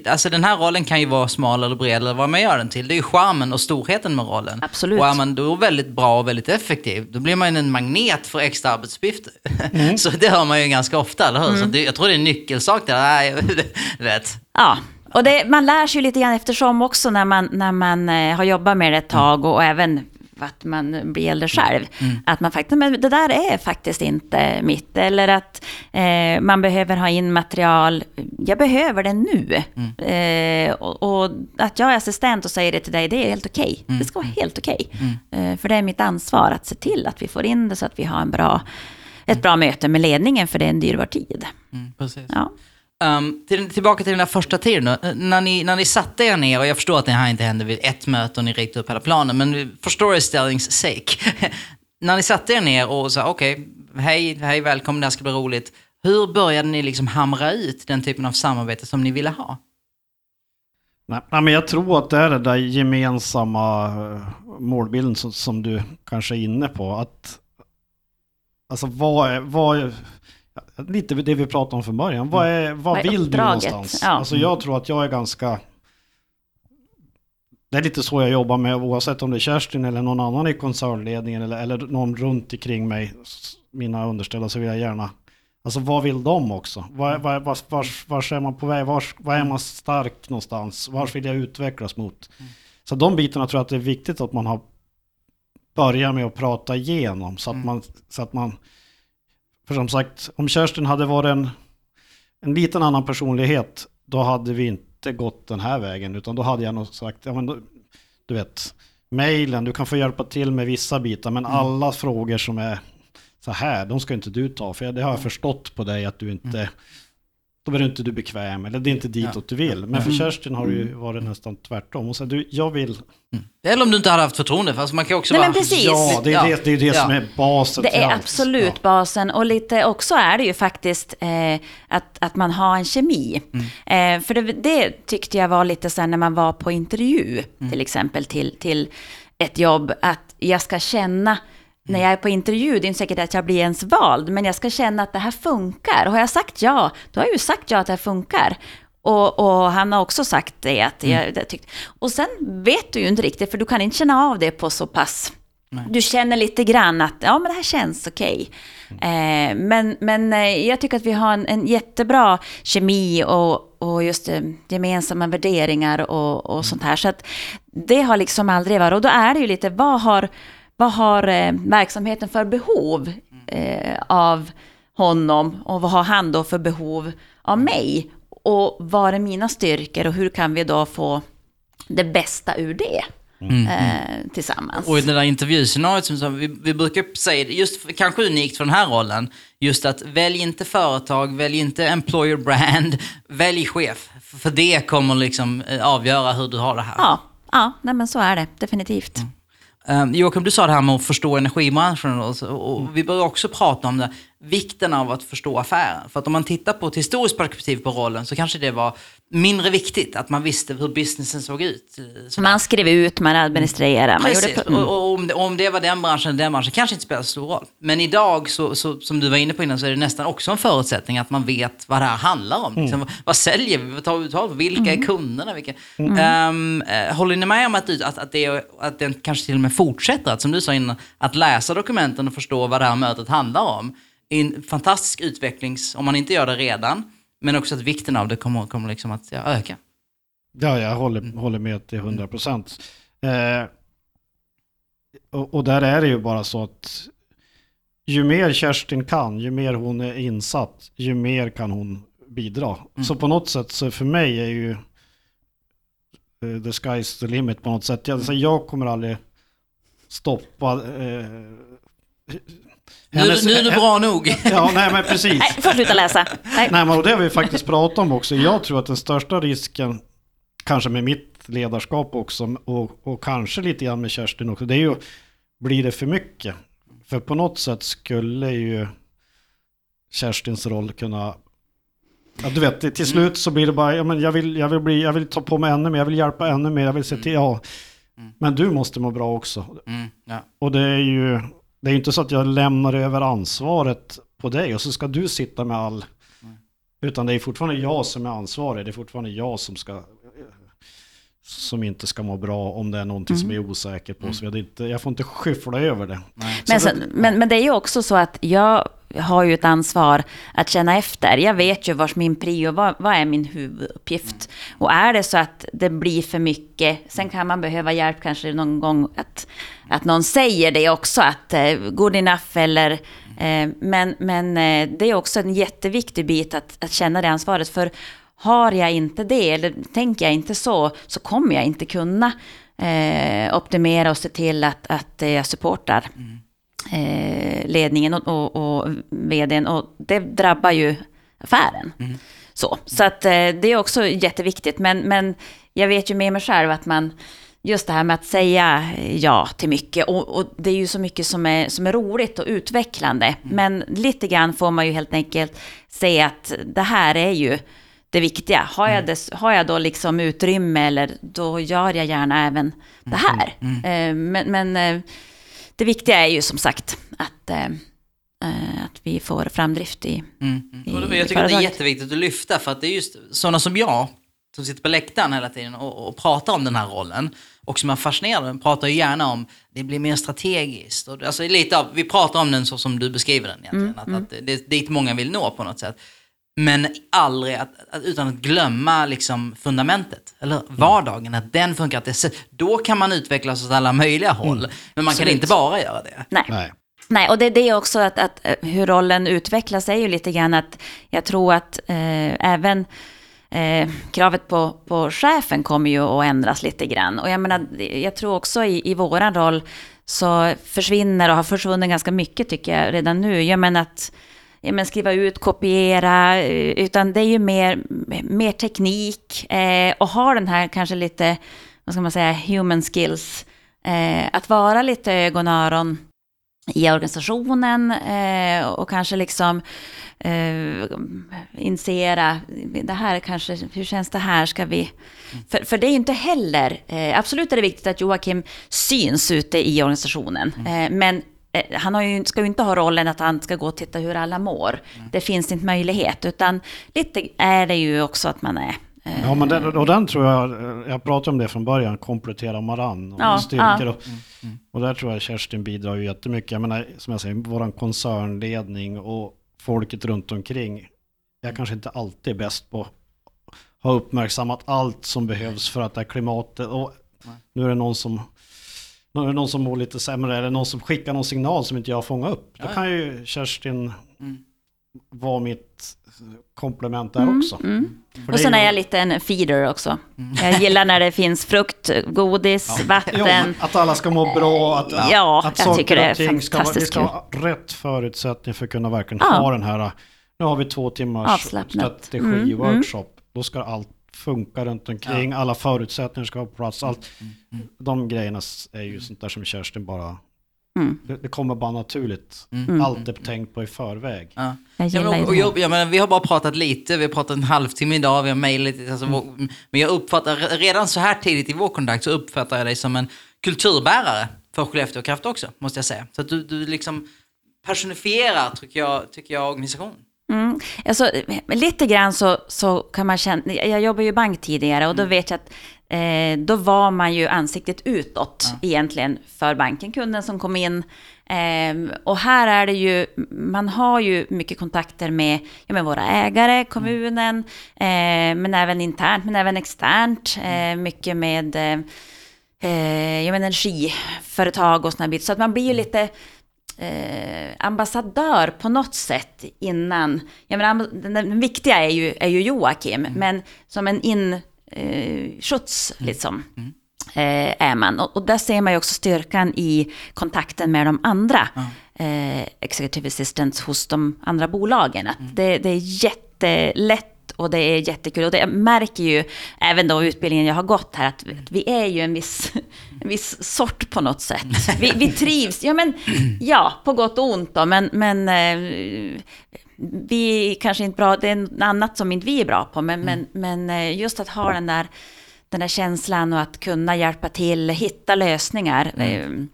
Alltså den här rollen kan ju vara smal eller bred eller vad man gör den till. Det är ju charmen och storheten med rollen. Absolut. Och är man då väldigt bra och väldigt effektiv, då blir man en magnet för extra arbetsuppgifter. så det hör man ju ganska ofta, eller hur? Så det, jag tror det är en nyckelsak där. Nej, vet. Ja, och det, man lär sig lite grann eftersom också när man, när man eh, har jobbat med det ett tag och, och även att man blir äldre själv. Att man faktiskt, men det där är faktiskt inte mitt. Eller att eh, man behöver ha in material, jag behöver det nu. Eh, och, och att jag är assistent och säger det till dig, det är helt okej. Det ska vara helt okej. Eh, för det är mitt ansvar att se till att vi får in det så att vi har en bra, ett bra möte med ledningen, för det är en dyrbar tid. Mm, precis. Ja. Um, till, tillbaka till den där första tiden då. Eh, när ni, när ni satte er ner, och jag förstår att det här inte hände vid ett möte och ni ritade upp hela planen, men för storytellings sake. när ni satte er ner och sa okej, hej, hej, välkommen, det här ska bli roligt. Hur började ni liksom hamra ut den typen av samarbete som ni ville ha? Nej, nej, men jag tror att det är den där gemensamma eh, målbilden som, som du kanske är inne på. Att, alltså vad är, vad är, lite det vi pratade om från början. Vad, är, vad Vad är vill du uppdraget? någonstans? Ja. Alltså jag tror att jag är ganska... Det är lite så jag jobbar med oavsett om det är Kerstin eller någon annan i koncernledningen eller, eller någon runt omkring mig, mina underställda, så vill jag gärna Alltså vad vill de också? Var, var, var, vars, vars är man på väg? Vars, var är man stark någonstans? Vars vill jag utvecklas mot? Så de bitarna tror jag att det är viktigt att man har börjat med att prata igenom så att man, så att man för som sagt, om Kerstin hade varit en, en liten annan personlighet, då hade vi inte gått den här vägen, utan då hade jag nog sagt, ja men då, du vet, mejlen, du kan få hjälpa till med vissa bitar, men alla frågor som är så här, de ska inte du ta, för det har jag förstått på dig att du inte, då är inte du bekväm, eller det är inte ditåt du vill. Men för Kerstin har det ju varit nästan tvärtom. Och så du, jag vill, Eller om du inte hade haft förtroende, fast man kan också Nej, vara... men precis. ja, det är det, det, är det Ja. som är basen Det är allt. absolut Ja. basen och lite också är det ju faktiskt eh, att, att man har en kemi. Eh, för det, det tyckte jag var lite sen när man var på intervju, till exempel till, till ett jobb, att jag ska känna när jag är på intervju, det är inte säkert att jag blir ens vald, men jag ska känna att det här funkar. Har jag sagt ja, då har jag ju sagt ja att det här funkar. Och, och han har också sagt det. Att jag, jag tyckte. Och sen vet du ju inte riktigt, för du kan inte känna av det på så pass... Du känner lite grann att ja, men det här känns okej. Eh, men, men eh, jag tycker att vi har en, en jättebra kemi och, och just eh, gemensamma värderingar och, och sånt här. Så att det har liksom aldrig varit... Och då är det ju lite, vad har, vad har eh, verksamheten för behov eh, av honom och vad har han då för behov av mig? Och vad är mina styrkor och hur kan vi då få det bästa ur det eh, tillsammans? Och i det där intervjuscenariot som vi, vi brukar säga, just kanske unikt för den här rollen, just att välj inte företag, välj inte employer brand, välj chef. För- det kommer liksom eh, avgöra hur du har det här. Ja, ja nej men så är det definitivt. Um, Joakim, du sa det här med att förstå energibranschen och, och vi bör också prata om det, vikten av att förstå affären. För att om man tittar på ett historiskt perspektiv på rollen så kanske det var mindre viktigt att man visste hur businessen såg ut. eh, Så man skrev ut, man administrerade, man Precis, gjorde... och, och om, det, om det var den branschen eller den branschen kanske inte spelar så stor roll. Men idag, så, så, som du var inne på innan, så är det nästan också en förutsättning att man vet vad det här handlar om. Liksom, vad, säljer vi? Vad tar vi betalt för? Vilka är kunderna? Vilka? Ehm, eh, håller ni med om att, att, att, det, att den kanske till och med fortsätter, att, som du sa innan, att läsa dokumenten och förstå vad det här mötet handlar om? Är en fantastisk utvecklings, om man inte gör det redan, men också att vikten av det kommer, kommer liksom att ja, öka. Ja, jag håller, håller med till 100 procent. Eh, och, och där är det ju bara så att ju mer Kerstin kan, ju mer hon är insatt, ju mer kan hon bidra. Så på något sätt så för mig är ju eh, the sky's the limit på något sätt. Jag, alltså jag kommer aldrig stoppa eh, Nu, nu är det bra nog. Ja, nej men precis. Nej, får sluta läsa. Nej. Nej, men och det har vi faktiskt pratat om också. Jag tror att den största risken, kanske med mitt ledarskap också, och, och kanske lite grann med Kerstin också, det är ju, blir det för mycket? För på något sätt skulle ju Kerstins roll kunna Ja, du vet, till slut så blir det bara, ja, men jag, vill, jag, vill bli, jag vill ta på mig ännu mer, jag vill hjälpa ännu mer, jag vill se till, ja. Men du måste må bra också. Mm, ja. Och det är ju, det är ju inte så att jag lämnar över ansvaret på dig och så ska du sitta med all Utan det är fortfarande jag som är ansvarig. Det är fortfarande jag som ska som inte ska må bra om det är någonting som jag är osäker på. Så jag, inte, jag får inte skyffla över det. Men, så, men, men det är ju också så att jag har ju ett ansvar att känna efter. Jag vet ju vars min prio, vad, vad är min huvuduppgift? Och är det så att det blir för mycket, sen kan man behöva hjälp kanske någon gång att, att någon säger det också, att eh, good enough eller eh, men, men eh, det är också en jätteviktig bit att, att känna det ansvaret. För har jag inte det, eller tänker jag inte så, så kommer jag inte kunna eh, optimera och se till att, att jag supportar mm. eh, ledningen och, och, och vdn. Och det drabbar ju affären. Mm. Så, så att, eh, det är också jätteviktigt. Men, men jag vet ju med mig själv att man, just det här med att säga ja till mycket. Och, och det är ju så mycket som är, som är roligt och utvecklande. Mm. Men lite grann får man ju helt enkelt säga att det här är ju det viktiga. Har jag, mm. det, har jag då liksom utrymme eller då gör jag gärna även det här. Mm. Mm. mm. Men, men, eh, det viktiga är ju som sagt att, eh, eh, att vi får framdrift i, mm. i Jag tycker att det är jätteviktigt att lyfta för att det är just sådana som jag som sitter på läktaren hela tiden och, och pratar om den här rollen och som är fascinerad pratar ju gärna om det blir mer strategiskt. Och, alltså lite av, vi pratar om den så som du beskriver den egentligen. Mm, att, att det är dit många vill nå på något sätt. Men aldrig att, att, utan att glömma liksom fundamentet, eller vardagen, att den funkar. Att det, då kan man utvecklas åt alla möjliga håll. Mm. Men man Absolut. kan inte bara göra det. Nej. Nej. Nej, och det är det också att, att eh, hur rollen utvecklas är ju lite grann att jag tror att eh, även eh, kravet på, på chefen kommer ju att ändras lite grann. Och jag menar, jag tror också i, i våran roll så försvinner och har försvunnit ganska mycket tycker jag redan nu. Jag menar att ja, men skriva ut, kopiera, eh, utan det är ju mer, mer teknik eh, och ha den här kanske lite, vad ska man säga, human skills. Eh, att vara lite ögon och öron i organisationen eh, och kanske liksom eh, initiera, det här kanske, hur känns det här, ska vi... För, för det är ju inte heller, eh, absolut är det viktigt att Joakim syns ute i organisationen, mm. eh, men han har ju, ska ju inte ha rollen att han ska gå och titta hur alla mår. Mm. Det finns inte möjlighet, utan lite är det ju också att man är eh, Ja, men den, och den tror jag, eh, jag pratade om det från början, komplettera varann och ja, styrkor. Ja. Och, mm, mm. och där tror jag Kerstin bidrar ju jättemycket. Jag menar, som jag säger, vår koncernledning och folket runt omkring. Jag kanske inte alltid är bäst på att ha uppmärksammat allt som behövs för att det här klimatet, och nu är det någon som någon som mår lite sämre eller någon som skickar någon signal som inte jag fångar upp. Då kan ju Kerstin mm. vara mitt komplement där mm, också. Mm. Och sen är jag lite en feeder också. Mm. Jag gillar när det finns frukt, godis, ja. vatten. Jo, att alla ska må bra, att, ja, att jag tycker det är fantastiskt ska, Vi ska ha rätt förutsättningar för att kunna verkligen ja. ha den här, nu har vi två timmars strategi-workshop. Mm, mm. Då ska allt funkar runt omkring, ja. alla förutsättningar ska vara på plats. Allt, mm, mm, mm. De grejerna är ju sånt där som Kerstin bara Mm. Det, det, kommer bara naturligt. Mm. Allt är tänkt på i förväg. Ja. Jag ja, men, och jag, ja, vi har bara pratat lite, vi har pratat en halvtimme idag, vi har mejlat alltså, mm. Men jag uppfattar, redan så här tidigt i vår kontakt så uppfattar jag dig som en kulturbärare för Skellefteå Kraft också, måste jag säga. Så att du, du liksom personifierar, tycker jag, tycker jag organisationen. Mm. Alltså, lite grann så, så kan man känna, jag jobbade ju bank tidigare och då mm. vet jag att eh, då var man ju ansiktet utåt ja. egentligen för banken, kunden som kom in. Eh, och här är det ju, man har ju mycket kontakter med, ja, med våra ägare, kommunen, eh, men även internt, men även externt. Eh, mycket med eh, eh ja, energiföretag och sådana bitar. Så att man blir ju mm. lite eh, ambassadör på något sätt innan. Jag menar, den, viktiga är ju, är ju Joakim, mm. men som en inskjuts eh, liksom. Mm. Eh, är man. Och, och, där ser man ju också styrkan i kontakten med de andra mm. eh, executive assistants hos de andra bolagen. Att mm. det, det är jättelätt och det är jättekul. Och det, jag märker ju, även då utbildningen jag har gått här, att vi är ju en viss, viss sort på något sätt. Vi, vi trivs, ja men, ja, på gott och ont då, men, men eh, vi kanske inte bra, det är något annat som inte vi är bra på, men, men, men eh, just att ha den där, den där känslan och att kunna hjälpa till, hitta lösningar, mm.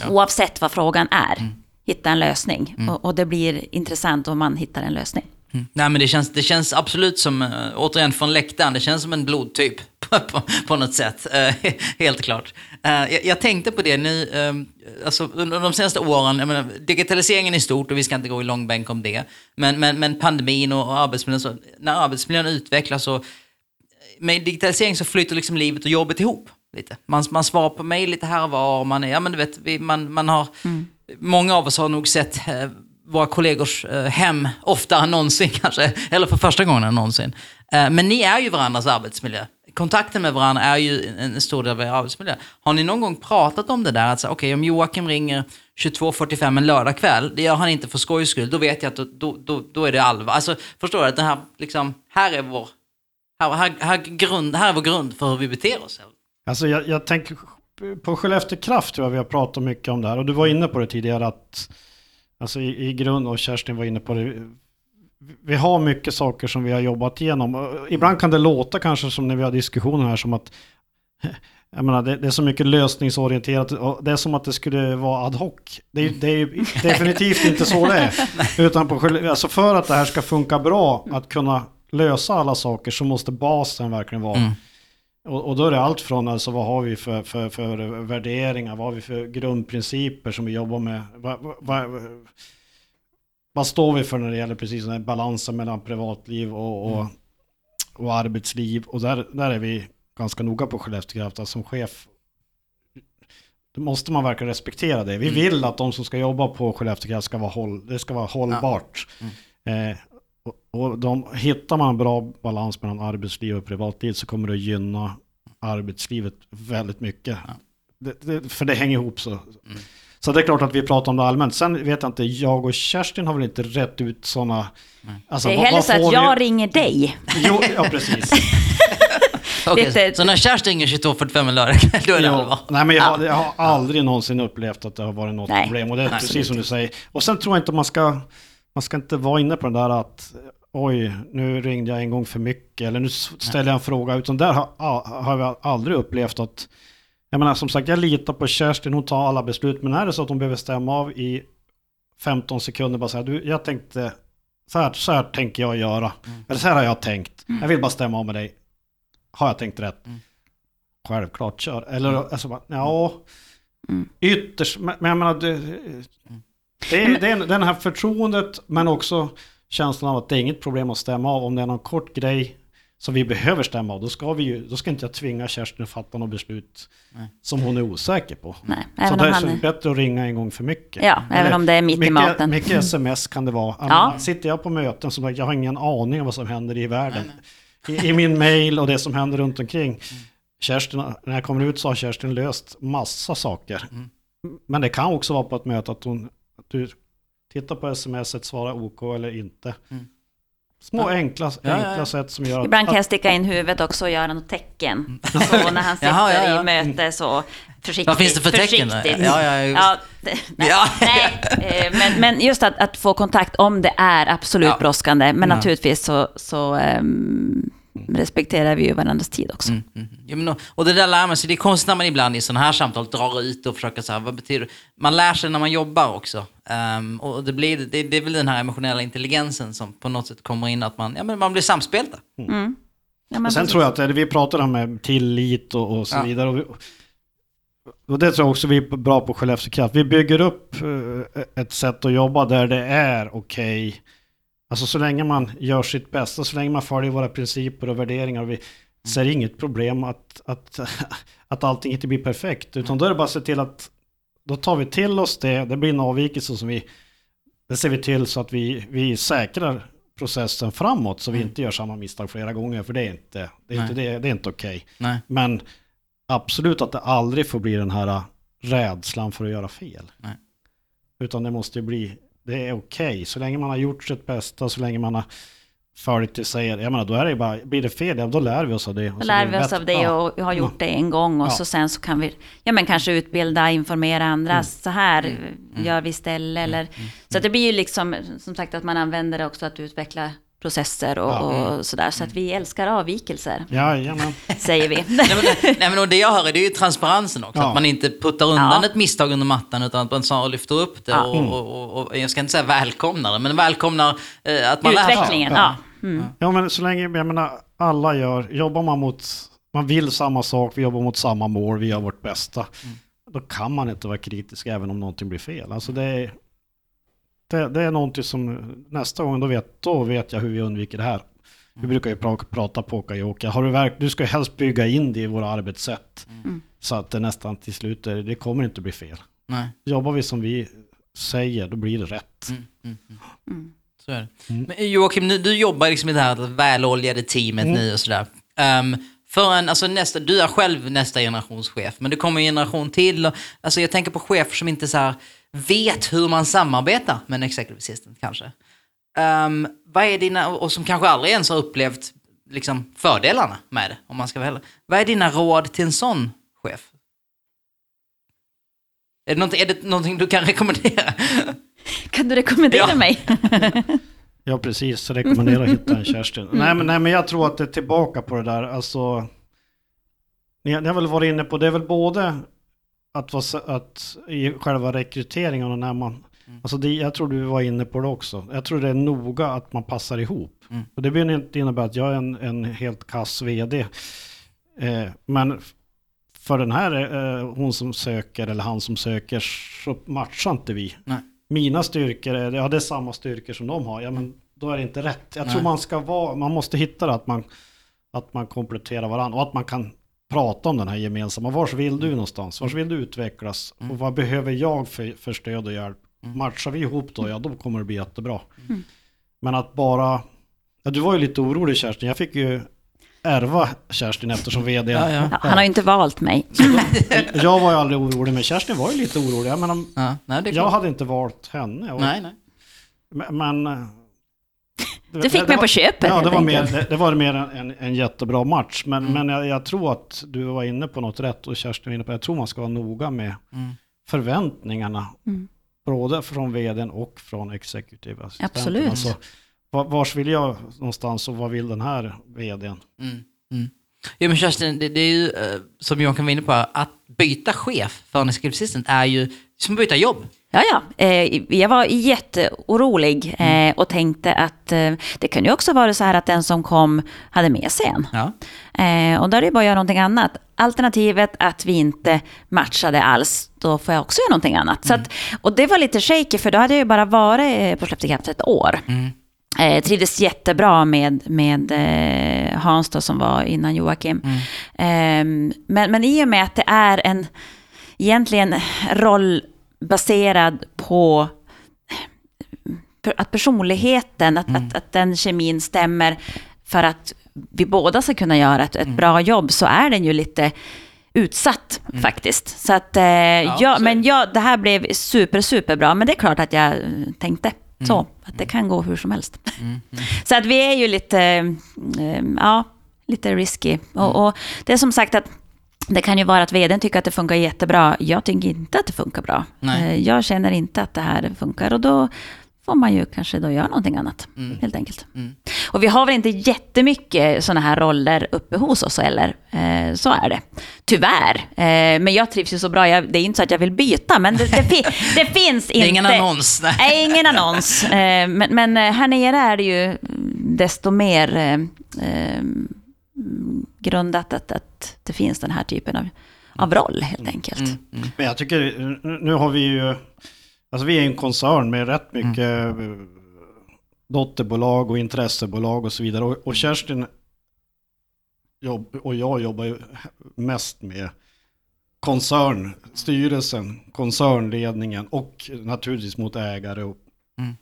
eh, oavsett vad frågan är. Mm. Hitta en lösning. Mm. Och, och, det blir intressant om man hittar en lösning. Mm. Nej men det känns, det känns absolut som, återigen från läktaren, det känns som en blodtyp på, på något sätt. Äh, helt klart. Äh, jag, jag, tänkte på det nu, ehm, alltså, under de senaste åren, jag menar, digitaliseringen är stort och vi ska inte gå i långbänk om det. Men, men, men pandemin och, och arbetsmiljön, så, när arbetsmiljön utvecklas och med digitalisering så flyter liksom livet och jobbet ihop. Lite. Man, man svarar på mejl lite här och var, man är, ja men du vet, vi, man, man har, mm. många av oss har nog sett våra kollegors eh, hem oftare än någonsin kanske, eller för första gången någonsin. Eh, men ni är ju varandras arbetsmiljö. Kontakten med varandra är ju en stor del av er arbetsmiljö. Har ni någon gång pratat om det där? Att okej, okay, om Joakim ringer 22.45 en lördagkväll, det gör han inte för skojs skull, då vet jag att då, då, då är det allvar. Alltså, förstår du? Att det här, liksom, här är vår här, här, här, grund, här är vår grund för hur vi beter oss. Alltså jag, jag tänker på Skellefteå Kraft tror jag vi har pratat mycket om det här och du var inne på det tidigare att Alltså i, i grund, och Kerstin var inne på det, vi har mycket saker som vi har jobbat igenom. Ibland kan det låta kanske som när vi har diskussioner här som att jag menar, det, det, är så mycket lösningsorienterat och det är som att det skulle vara ad hoc. Det är, det är definitivt inte så det är. Utan på, alltså för att det här ska funka bra, att kunna lösa alla saker så måste basen verkligen vara mm. Och, och, då är det allt från alltså vad har vi för, för, för värderingar, vad har vi för grundprinciper som vi jobbar med. Vad, vad, vad står vi för när det gäller precis den här balansen mellan privatliv och, och, mm. och arbetsliv. Och där, där är vi ganska noga på Skellefteå Kraft. Alltså som chef då måste man verkligen respektera det. Vi mm. vill att de som ska jobba på Skellefteå Kraft ska vara, håll, det ska vara hållbart. Ja. Mm. Eh, och de, hittar man en bra balans mellan arbetsliv och privatliv så kommer det att gynna arbetslivet väldigt mycket. Ja. Det, det, för det hänger ihop så. Så det är klart att vi pratar om det allmänt. Sen vet jag inte, jag och Kerstin har väl inte rätt ut sådana... Alltså, det är heller så att jag vi... ringer dig. Jo, ja precis. okay. Så när Kerstin ringer 22.45 en lördag, då är det allvar? Nej, men jag, har, jag har aldrig någonsin upplevt att det har varit något nej. problem. Och det är nej, precis som du säger. Och sen tror jag inte man ska... Man ska inte vara inne på den där att oj, nu ringde jag en gång för mycket eller nu ställer jag en fråga. Utan där har, har vi aldrig upplevt att, jag menar som sagt, jag litar på Kerstin, hon tar alla beslut. Men är det så att hon behöver stämma av i 15 sekunder, bara säga, du, jag tänkte, så här, så här tänker jag göra. Mm. Eller så här har jag tänkt. Mm. Jag vill bara stämma av med dig. Har jag tänkt rätt? Mm. Självklart, kör. Eller mm. alltså, bara, ja, mm. ytterst, men, men jag menar, det, mm. det, är, det är den här förtroendet, men också känslan av att det är inget problem att stämma av. Om det är någon kort grej som vi behöver stämma av, då ska, vi ju, då ska inte jag tvinga Kerstin att fatta något beslut Nej. som hon är osäker på. Nej, så det är bättre att ringa en gång för mycket. Ja, Eller, även om det är mitt mycket, i maten. Mycket sms kan det vara. Ja. Sitter jag på möten som jag har ingen aning om vad som händer i världen. I, I, min mail och det som händer runt omkring. Mm. Kerstin, när jag kommer ut så har Kerstin löst massa saker. Mm. Men det kan också vara på ett möte att hon, att du titta på smset, svara OK eller inte. Mm. Små ja. enkla, enkla ja, sätt som gör att... Ibland kan jag sticka in huvudet också och göra något tecken. Mm. Så när han sitter Jaha, i möte så försiktigt. Vad finns det för tecken? Ja, ja, ja, nej, nej. Eh, men, men just att, att, få kontakt om det är absolut brådskande. Men naturligtvis så, så um, respekterar vi ju varandras tid också. Mm, mm. Ja, men, och det där lär man sig. Det är konstigt när man ibland i sådana här samtal drar ut och försöker så här, vad betyder? Man lär sig när man jobbar också. Um, och det, blir, det, det, är väl den här emotionella intelligensen som på något sätt kommer in, att man, ja, men man blir samspelta. Mm. mm. Ja, och sen tror jag att vi pratar om med tillit och, och så ja. vidare. Och, vi, och det tror jag också vi är bra på Skellefteå Kraft. Vi bygger upp uh, ett sätt att jobba där det är okej. Okay Alltså så länge man gör sitt bästa, så länge man följer våra principer och värderingar, vi, så är det inget problem att, att, att allting inte blir perfekt. Utan då är det bara att se till att då tar vi till oss det, det blir en avvikelse som vi, det ser vi till så att vi, vi säkrar processen framåt så vi mm. inte gör samma misstag flera gånger. För det är inte, det är inte, det, det är inte okej. Okay. Men absolut att det aldrig får bli den här rädslan för att göra fel. Nej. Utan det måste bli det är okej. Okay. Så länge man har gjort sitt bästa, så länge man har följt det säger, jag menar då är det bara, blir det fel, ja, då lär vi oss av det. Då lär vi oss av det och har gjort det en gång och ja. så sen så kan vi, ja men kanske utbilda, informera andra, mm. så här mm. gör vi istället eller, mm. mm. så det blir ju liksom, som sagt att man använder det också att utveckla processer och, Ja. och sådär. Så att vi älskar avvikelser, Jajamän. säger vi. Nej, men, nej, men och det jag hör är det är ju transparensen också. Ja. Att man inte puttar undan Ja. ett misstag under mattan utan att man snarare lyfter upp det Ja. och, och, och, och, jag ska inte säga välkomnar det, men välkomnar eh, att man lär sig. Utvecklingen, Ja. ja. Mm. Ja men så länge, jag menar, alla gör, jobbar man mot, man vill samma sak, vi jobbar mot samma mål, vi gör vårt bästa. Då kan man inte vara kritisk även om någonting blir fel. Alltså det är, det, det är någonting som nästa gång, då vet, då vet jag hur vi undviker det här. Vi brukar ju pra, prata på karaoke. Har du, verk, du ska ju helst bygga in det i våra arbetssätt. Så att det nästan till slut, är- det kommer inte bli fel. Nej. Jobbar vi som vi säger, då blir det rätt. Mm, mm, mm. Mm. Så är det. Mm. Men Joakim, nu, du jobbar liksom i det här väloljade teamet Mm. nu och sådär. Um, för en, alltså nästa, du är själv nästa generations chef, men det kommer en generation till. Och, alltså jag tänker på chefer som inte så här vet hur man samarbetar med en executive assistant kanske. Um, vad är dina, och som kanske aldrig ens har upplevt liksom, fördelarna med det, om man ska vara ärlig. Vad är dina råd till en sån chef? Är det någonting, är det någonting du kan rekommendera? Kan du rekommendera Ja. mig? Ja, precis. Rekommenderar att hitta en Kerstin. Nej, men, nej, men jag tror att det är tillbaka på det där. Alltså, ni, ni har väl varit inne på, det är väl både att, vara, att i själva rekryteringen och när man... Alltså det, jag tror du var inne på det också. Jag tror det är noga att man passar ihop. Mm. Och det behöver inte innebära att jag är en, en helt kass vd. Eh, men för den här, eh, hon som söker eller han som söker, så matchar inte vi. Nej. Mina styrkor, är, ja det är samma styrkor som de har, ja men då är det inte rätt. Jag Nej. tror man ska vara, man måste hitta det att man, att man kompletterar varandra och att man kan prata om den här gemensamma. Vars vill du någonstans? Vars vill du utvecklas? Och vad behöver jag för, för stöd och hjälp? Matchar vi ihop då, ja då kommer det bli jättebra. Men att bara, ja, du var ju lite orolig Kerstin, jag fick ju ärva Kerstin eftersom vd. Ja, ja. Ja, han har ju inte valt mig. Jag var ju aldrig orolig, men Kerstin var ju lite orolig. Jag, menar, Ja, nej, jag hade inte valt henne. Och, Nej, nej. Men... men Du fick det mig var- på köpet Ja, det var, mer, det, det var mer en, en, jättebra match. Men, Mm. men jag, jag tror att du var inne på något rätt och Kerstin var inne på Jag tror man ska vara noga med Mm. förväntningarna. Mm. Både från vdn och från executive assistenten. Absolut. Alltså, var, vars vill jag någonstans och vad vill den här vdn? Mm. Mm. Ja men Kerstin, det, det är ju eh, som Johan var inne på, att byta chef för en executive assistant är ju som att byta jobb. Ja, ja. Eh, jag var jätteorolig Mm. eh, och tänkte att det kunde ju också vara så här att den som kom hade med sig en. Ja. Och då är det bara att göra någonting annat. Alternativet att vi inte matchade alls, då får jag också göra någonting annat. Så att, och det var lite shaky, för då hade jag ju bara varit på Kraft ett år. Mm. Eh, trivdes jättebra med, med eh, Hans då, som var innan Joakim. Eh, men, men i och med att det är en egentligen roll baserad på per- att personligheten, att, att, att den kemin stämmer för att vi båda ska kunna göra ett, ett bra jobb, så är den ju lite utsatt faktiskt. Så att, eh, ja, är men det. ja, det här blev super, super bra. Men det är klart att jag eh, tänkte så, att det kan gå hur som helst. Så att vi är ju lite, eh, ja, lite risky. Och, och det är som sagt att det kan ju vara att vdn tycker att det funkar jättebra. Jag tycker inte att det funkar bra. Nej. Eh, Jag känner inte att det här funkar och då får man ju kanske då göra någonting annat, helt enkelt. Mm. Och vi har väl inte jättemycket sådana här roller uppe hos oss heller. Eh, så är det. Tyvärr. Eh, men jag trivs ju så bra. Jag, det är inte så att jag vill byta, men det, det, fi, det finns inte... Det är ingen annons. Nej. Nej, ingen annons. Eh, men, men eh, här nere är det ju desto mer eh, eh, grundat att, att det finns den här typen av, av roll, helt enkelt. Mm. Mm. Men jag tycker, nu har vi ju, alltså vi är en koncern med rätt mycket eh, dotterbolag och intressebolag och så vidare. Och, och Kerstin jobb, och jag jobbar ju mest med koncernstyrelsen, koncernledningen och naturligtvis mot ägare och Mm.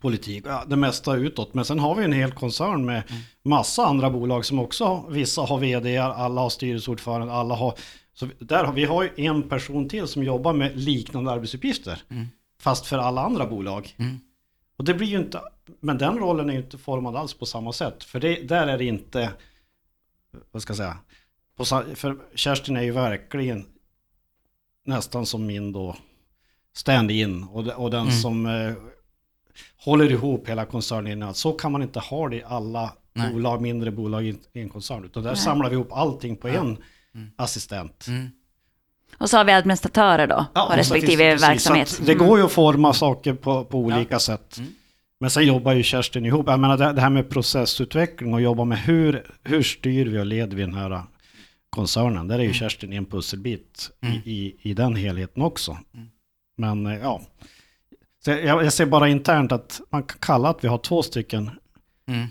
politik. Ja, det mesta utåt. Men sen har vi en hel koncern med massa andra bolag som också, har- vissa har vd, alla har styrelseordförande, alla har... Så där har, vi har ju en person till som jobbar med liknande arbetsuppgifter. Mm. Fast för alla andra bolag. Mm. Och det blir ju inte, men den rollen är ju inte formad alls på samma sätt. För det, där är det inte, vad ska jag säga, på, för Kerstin är ju verkligen nästan som min då stand-in och, och den Mm. som eh, håller ihop hela koncernen. Så kan man inte ha det i alla Nej. bolag, mindre bolag i en koncern. Utan där samlar vi ihop allting på en Mm. assistent. Och så har vi administratörer då, Ja, på respektive precis, verksamhet. att Det går ju att forma saker på, på olika sätt. Mm. Men sen jobbar ju Kerstin ihop. Jag menar det, här med processutveckling och jobba med hur, hur styr vi och leder vi den här koncernen. Där är ju Mm. Kerstin en pusselbit i, i, i den helheten också. Mm. Men eh, ja, jag, jag ser bara internt att man kan kalla att vi har två stycken, Mm.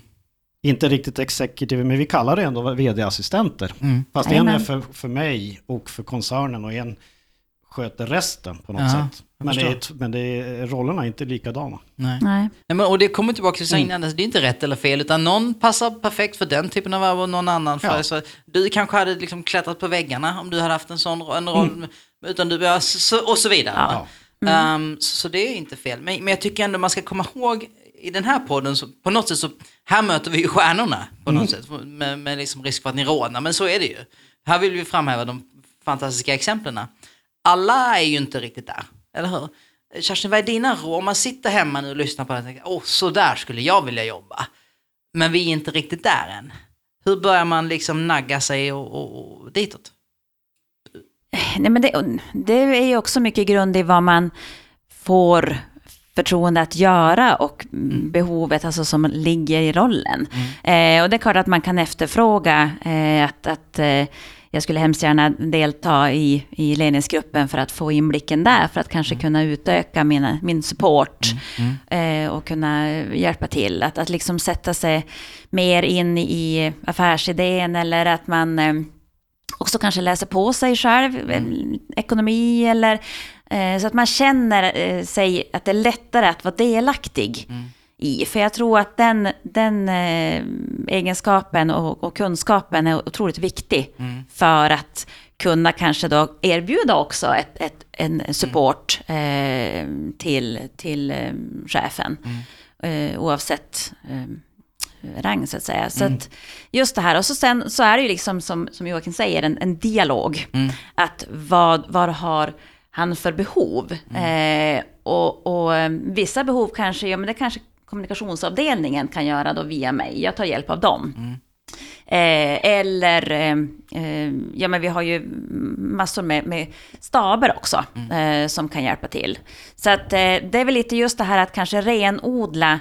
Inte riktigt executive, men vi kallar det ändå vd-assistenter. Mm. Fast en är för, för mig och för koncernen och en sköter resten på något Ja, sätt. Men, det är, men det är, rollerna är inte likadana. Nej. Nej. Nej, men, och det kommer tillbaka till Mm. mm. det är inte rätt eller fel, utan någon passar perfekt för den typen av varv och någon annan för Ja. så, Du kanske hade liksom klättrat på väggarna om du hade haft en sån en roll, Mm. utan du, och så vidare. Ja. va? Ehm, så, så det är inte fel. Men, men jag tycker ändå man ska komma ihåg i den här podden, så, på något sätt så, här möter vi ju stjärnorna på något sätt, med, med liksom risk för att ni rådnar, men så är det ju. Här vill vi framhäva de fantastiska exemplen. Alla är ju inte riktigt där, eller hur? Kerstin, vad är dina råd? Om man sitter hemma nu och lyssnar på det och tänker, åh, så där skulle jag vilja jobba. Men vi är inte riktigt där än. Hur börjar man liksom nagga sig och, och, och ditåt? Nej, men det, det är ju också mycket grund i vad man får förtroende att göra och behovet alltså, som ligger i rollen. Eh, och det är klart att man kan efterfråga eh, att, att eh, jag skulle hemskt gärna delta i, i ledningsgruppen för att få inblicken där, för att kanske kunna utöka mina, min support eh, och kunna hjälpa till. Att, att liksom sätta sig mer in i affärsidén eller att man eh, också kanske läser på sig själv, eh, ekonomi eller Eh, så att man känner eh, sig att det är lättare att vara delaktig i. För jag tror att den, den eh, egenskapen och, och kunskapen är otroligt viktig för att kunna kanske då erbjuda också ett, ett, en support eh, till, till chefen. Eh, oavsett eh, rang så att säga. Så att just det här, och så sen så är det ju liksom som, som Joakim säger, en, en dialog. Att vad, vad har han för behov? Eh, och, och eh, vissa behov kanske, ja men det kanske kommunikationsavdelningen kan göra då via mig. Jag tar hjälp av dem. Eh, eller, eh, eh, ja men vi har ju massor med, med staber också eh, som kan hjälpa till. Så att eh, det är väl lite just det här att kanske renodla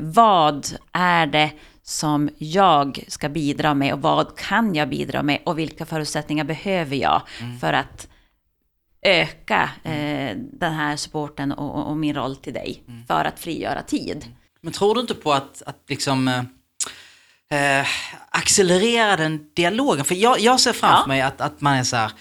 vad är det som jag ska bidra med och vad kan jag bidra med och vilka förutsättningar behöver jag för att öka eh, den här supporten och, och, min roll till dig för att frigöra tid. Men tror du inte på att, att liksom eh, eh, accelerera den dialogen? För jag, jag ser framför Ja. mig att, att man är så här,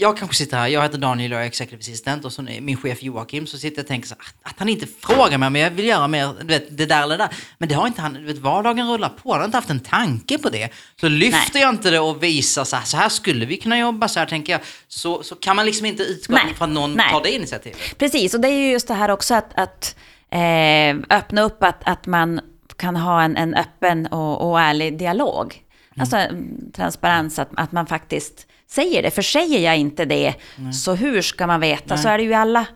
jag kanske sitter här, jag heter Daniel och jag är executive assistant och så är min chef Joakim så sitter jag och tänker så här, att han inte frågar mig om jag vill göra mer, du vet, det där eller det där. Men det har inte han, du vet, vardagen rullar på, han har inte haft en tanke på det. Så lyfter jag inte det och visar så här, så här skulle vi kunna jobba, så här tänker jag, så, så kan man liksom inte utgå Nej. från att någon Nej. tar det initiativet. Precis, och det är ju just det här också att, att eh, öppna upp att, att man kan ha en, en öppen och, och ärlig dialog. Alltså mm, transparens, att, att man faktiskt säger det. För säger jag inte det, så hur ska man veta? Så är det ju alla,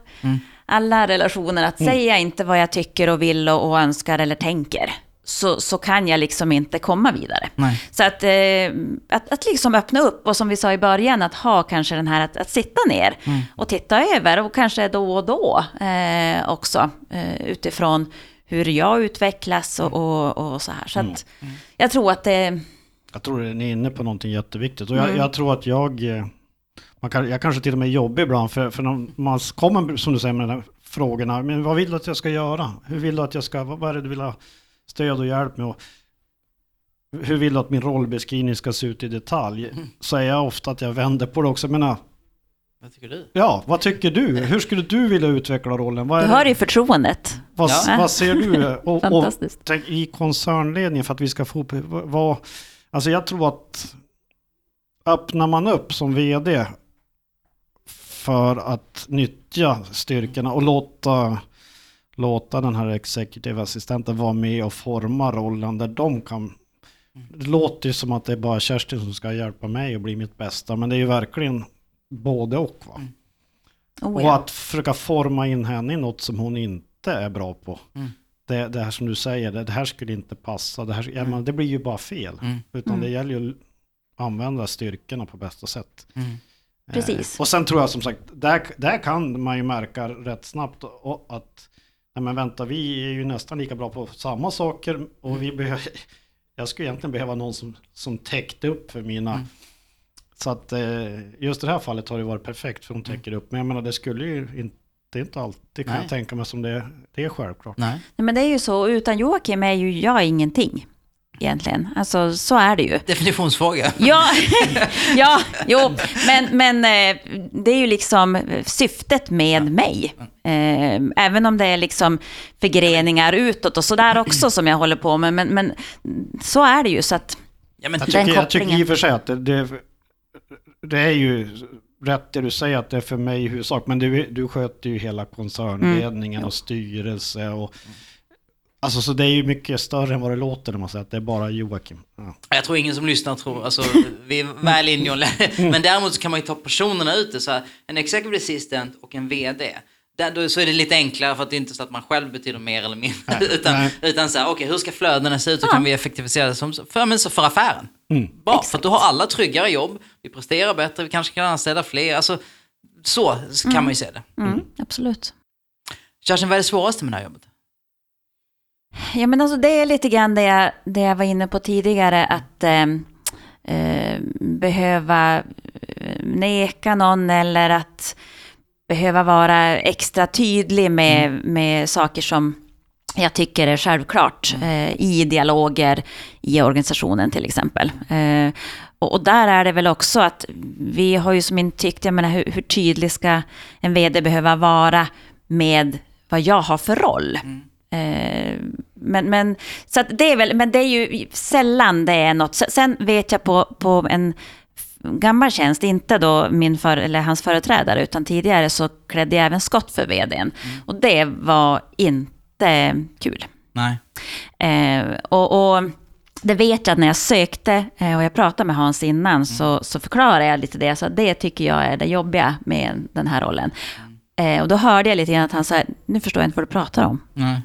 alla relationer, att säger jag inte vad jag tycker och vill och, och önskar eller tänker, så, så kan jag liksom inte komma vidare. Nej. Så att, eh, att, att liksom öppna upp och som vi sa i början, att ha kanske den här att, att sitta ner och titta över och kanske då och då eh, också eh, utifrån hur jag utvecklas och, och, och så här. Så att jag tror att det... Jag tror att ni är inne på någonting jätteviktigt. Och jag, jag tror att jag, eh, man kan, jag kanske till och med jobbar ibland, för, för när man kommer, som du säger, med de här frågorna, men vad vill du att jag ska göra? Hur vill du att jag ska, vad, vad är det du vill ha stöd och hjälp med? Och hur vill du att min rollbeskrivning ska se ut i detalj? Så är jag ofta att jag vänder på det också. Jag menar, Vad tycker du? ja, vad tycker du? Hur skulle du vilja utveckla rollen? Vad, Du är har ju förtroendet. vad, Ja. vad ser du? Och, och, Fantastiskt. tänk, I koncernledningen för att vi ska få upp, vad, alltså jag tror att öppnar man upp som vd för att nyttja styrkorna och låta, låta den här executive assistenten vara med och forma rollen där de kan det låter ju som att det är bara Kerstin som ska hjälpa mig att bli mitt bästa, men det är ju verkligen både och. Va? Oh, Och ja. att försöka forma in henne i något som hon inte är bra på. Mm. Det, det här som du säger, det, det här skulle inte passa, det, här, ja, men det blir ju bara fel. Mm. Utan det gäller ju att använda styrkorna på bästa sätt. Mm. Precis. Eh, och sen tror jag som sagt, där, där kan man ju märka rätt snabbt och, att, nej men vänta, vi är ju nästan lika bra på samma saker och vi behöver, jag skulle egentligen behöva någon som, som täckte upp för mina Mm. så att eh, just i det här fallet har det varit perfekt för hon täcker upp. Men jag menar det skulle ju inte, det är inte alltid kan Nej. jag tänka mig som det, det är självklart. Nej. Nej, Men det är ju så, utan Joakim är ju jag ingenting. Egentligen. Alltså så är det ju. Definitionsfråga. Ja, ja jo, men, men eh, det är ju liksom syftet med mig. Eh, Även om det är liksom förgreningar utåt och sådär också som jag håller på med. Men, men så är det ju. Så att, Ja, men, Jag tycker, jag tycker kopplingen. i och för sig att det, det, det är ju rätt det du säger att det är för mig i huvudsak. Men du, du sköter ju hela koncernledningen Mm. och styrelse och Alltså så det är ju mycket större än vad det låter när man säger att det är bara Joakim. Ja. Jag tror ingen som lyssnar tror, alltså vi är väl inne Men däremot så kan man ju ta personerna ute, så här, en executive assistant och en VD. Där, då, så är det lite enklare för att det är inte så att man själv betyder mer eller mindre. Nej, utan, nej. utan så här, okej hur ska flödena se ut? Hur kan vi effektivisera det som, för, men så för affären? Mm. Bra, för att då har alla tryggare jobb, vi presterar bättre, vi kanske kan anställa fler. Alltså, så kan man ju se det. mm, absolut. Kerstin, vad är det svåraste med det här jobbet? Ja, men alltså det är lite grann det jag, det jag var inne på tidigare, att eh, eh, behöva eh, neka någon eller att behöva vara extra tydlig med, med saker som jag tycker är självklart eh, i dialoger i organisationen till exempel. Eh, och, och där är det väl också att vi har ju som inte tyckt, jag menar hur, hur tydlig ska en vd behöva vara med vad jag har för roll? Eh, men, men, så det är väl, men det är ju sällan det är något. Sen vet jag på, på en gammal tjänst, inte då min för, eller hans företrädare, utan tidigare så klädde jag även skott för vdn. Och det var inte kul. Nej. Eh, och, och det vet jag att när jag sökte eh, och jag pratade med Hans innan så, så förklarade jag lite det. Så det tycker jag är det jobbiga med den här rollen. Eh, och då hörde jag lite grann att han sa, nu förstår jag inte vad du pratar om. Nej.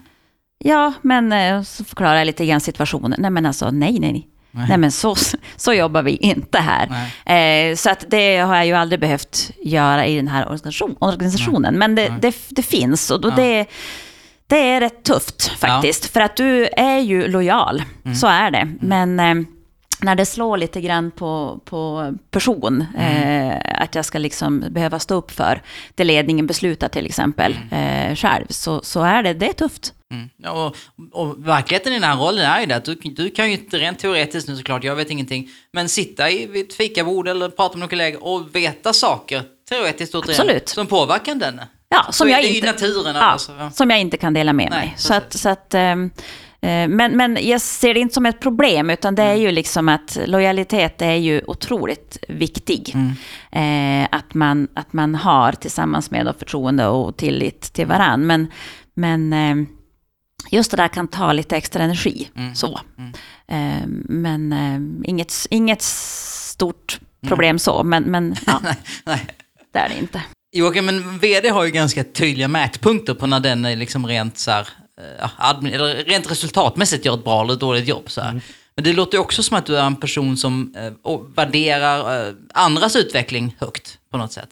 Ja, men eh, så förklarar jag lite grann situationen. Nej men alltså, nej, nej, nej. Nej, men så, så jobbar vi inte här. Eh, så att det har jag ju aldrig behövt göra i den här organisation, organisationen. Men det, det, det finns och då det, det är rätt tufft faktiskt. För att du är ju lojal, så är det. Men eh, när det slår lite grann på, på person, eh, att jag ska liksom behöva stå upp för det ledningen beslutar till exempel eh, själv, så, så är det, det är tufft. Mm. Och, och verkligheten i den här rollen är ju det att du, du kan ju inte, rent teoretiskt nu såklart, jag vet ingenting, men sitta i, vid ett fikabord eller prata med någon kollega och veta saker, teoretiskt återigen, Absolut. som påverkar denne. Ja, som jag inte, naturen. ja, Alltså, ja. som jag inte kan dela med Nej, mig. Så att, så att, eh, men, men jag ser det inte som ett problem, utan det är Mm. ju liksom att lojalitet är ju otroligt viktig. Mm. Eh, att, man, att man har tillsammans med förtroende och tillit till varann. Men, men eh, just det där kan ta lite extra energi. Mm. Så. Eh, men eh, inget, inget stort problem så, men, men ja, Nej, nej. det är det inte. Joakim, men vd har ju ganska tydliga mätpunkter på när den är liksom rent så här, eh, admin, eller rent resultatmässigt gör ett bra eller ett dåligt jobb. Så här. Men det låter ju också som att du är en person som eh, värderar eh, andras utveckling högt på något sätt.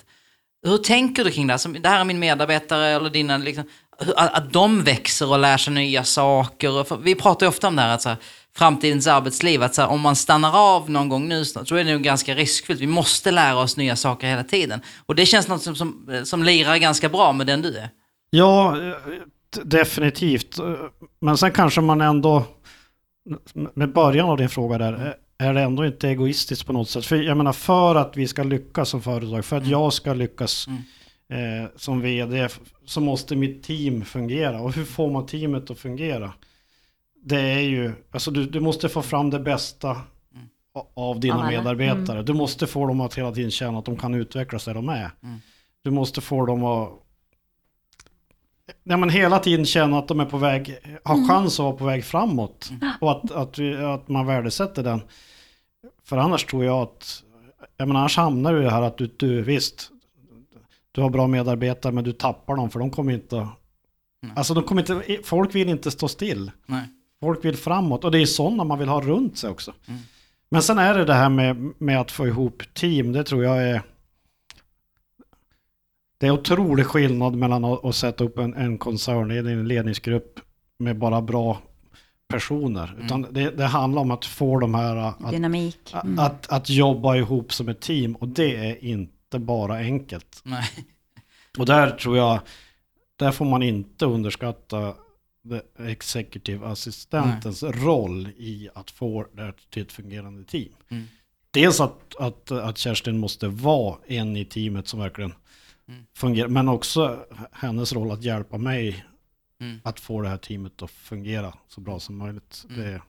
Hur tänker du kring det? här? Som, det här är min medarbetare eller dina, liksom, att, de växer och lär sig nya saker. Vi pratar ju ofta om det här, att så här, framtidens arbetsliv, att så här, om man stannar av någon gång nu snart, så är det nog ganska riskfyllt. Vi måste lära oss nya saker hela tiden. Och det känns något som, som, som lirar ganska bra med den du är. Ja, eh, definitivt. Men sen kanske man ändå, med början av din fråga där, eh, är det ändå inte egoistiskt på något sätt? För jag menar, för att vi ska lyckas som företag, för att jag ska lyckas eh, som vd, så måste mitt team fungera. Och hur får man teamet att fungera? Det är ju, alltså du, du måste få fram det bästa a- av dina alla. medarbetare. Du måste få dem att hela tiden känna att de kan utvecklas där de är. Du måste få dem att Ja, men hela tiden känna att de är på väg, har chans att vara på väg framåt. Och att, att, vi, att man värdesätter den. För annars tror jag att, jag menar annars hamnar du i det här att du, du visst, du har bra medarbetare men du tappar dem för de kommer inte att Alltså de kommer inte, folk vill inte stå still. Nej. Folk vill framåt och det är sådana man vill ha runt sig också. Men sen är det det här med, med att få ihop team, det tror jag är... Det är otrolig skillnad mellan att, att sätta upp en, en koncern, en ledningsgrupp med bara bra personer. Utan det, det handlar om att få de här att, Dynamik. Mm. att, att jobba ihop som ett team och det är inte bara enkelt. Nej. Och där tror jag, där får man inte underskatta executive assistentens roll i att få det till ett fungerande team. Mm. Dels att, att, att Kerstin måste vara en i teamet som verkligen fungerar, men också hennes roll att hjälpa mig Mm. att få det här teamet att fungera så bra som möjligt. Det,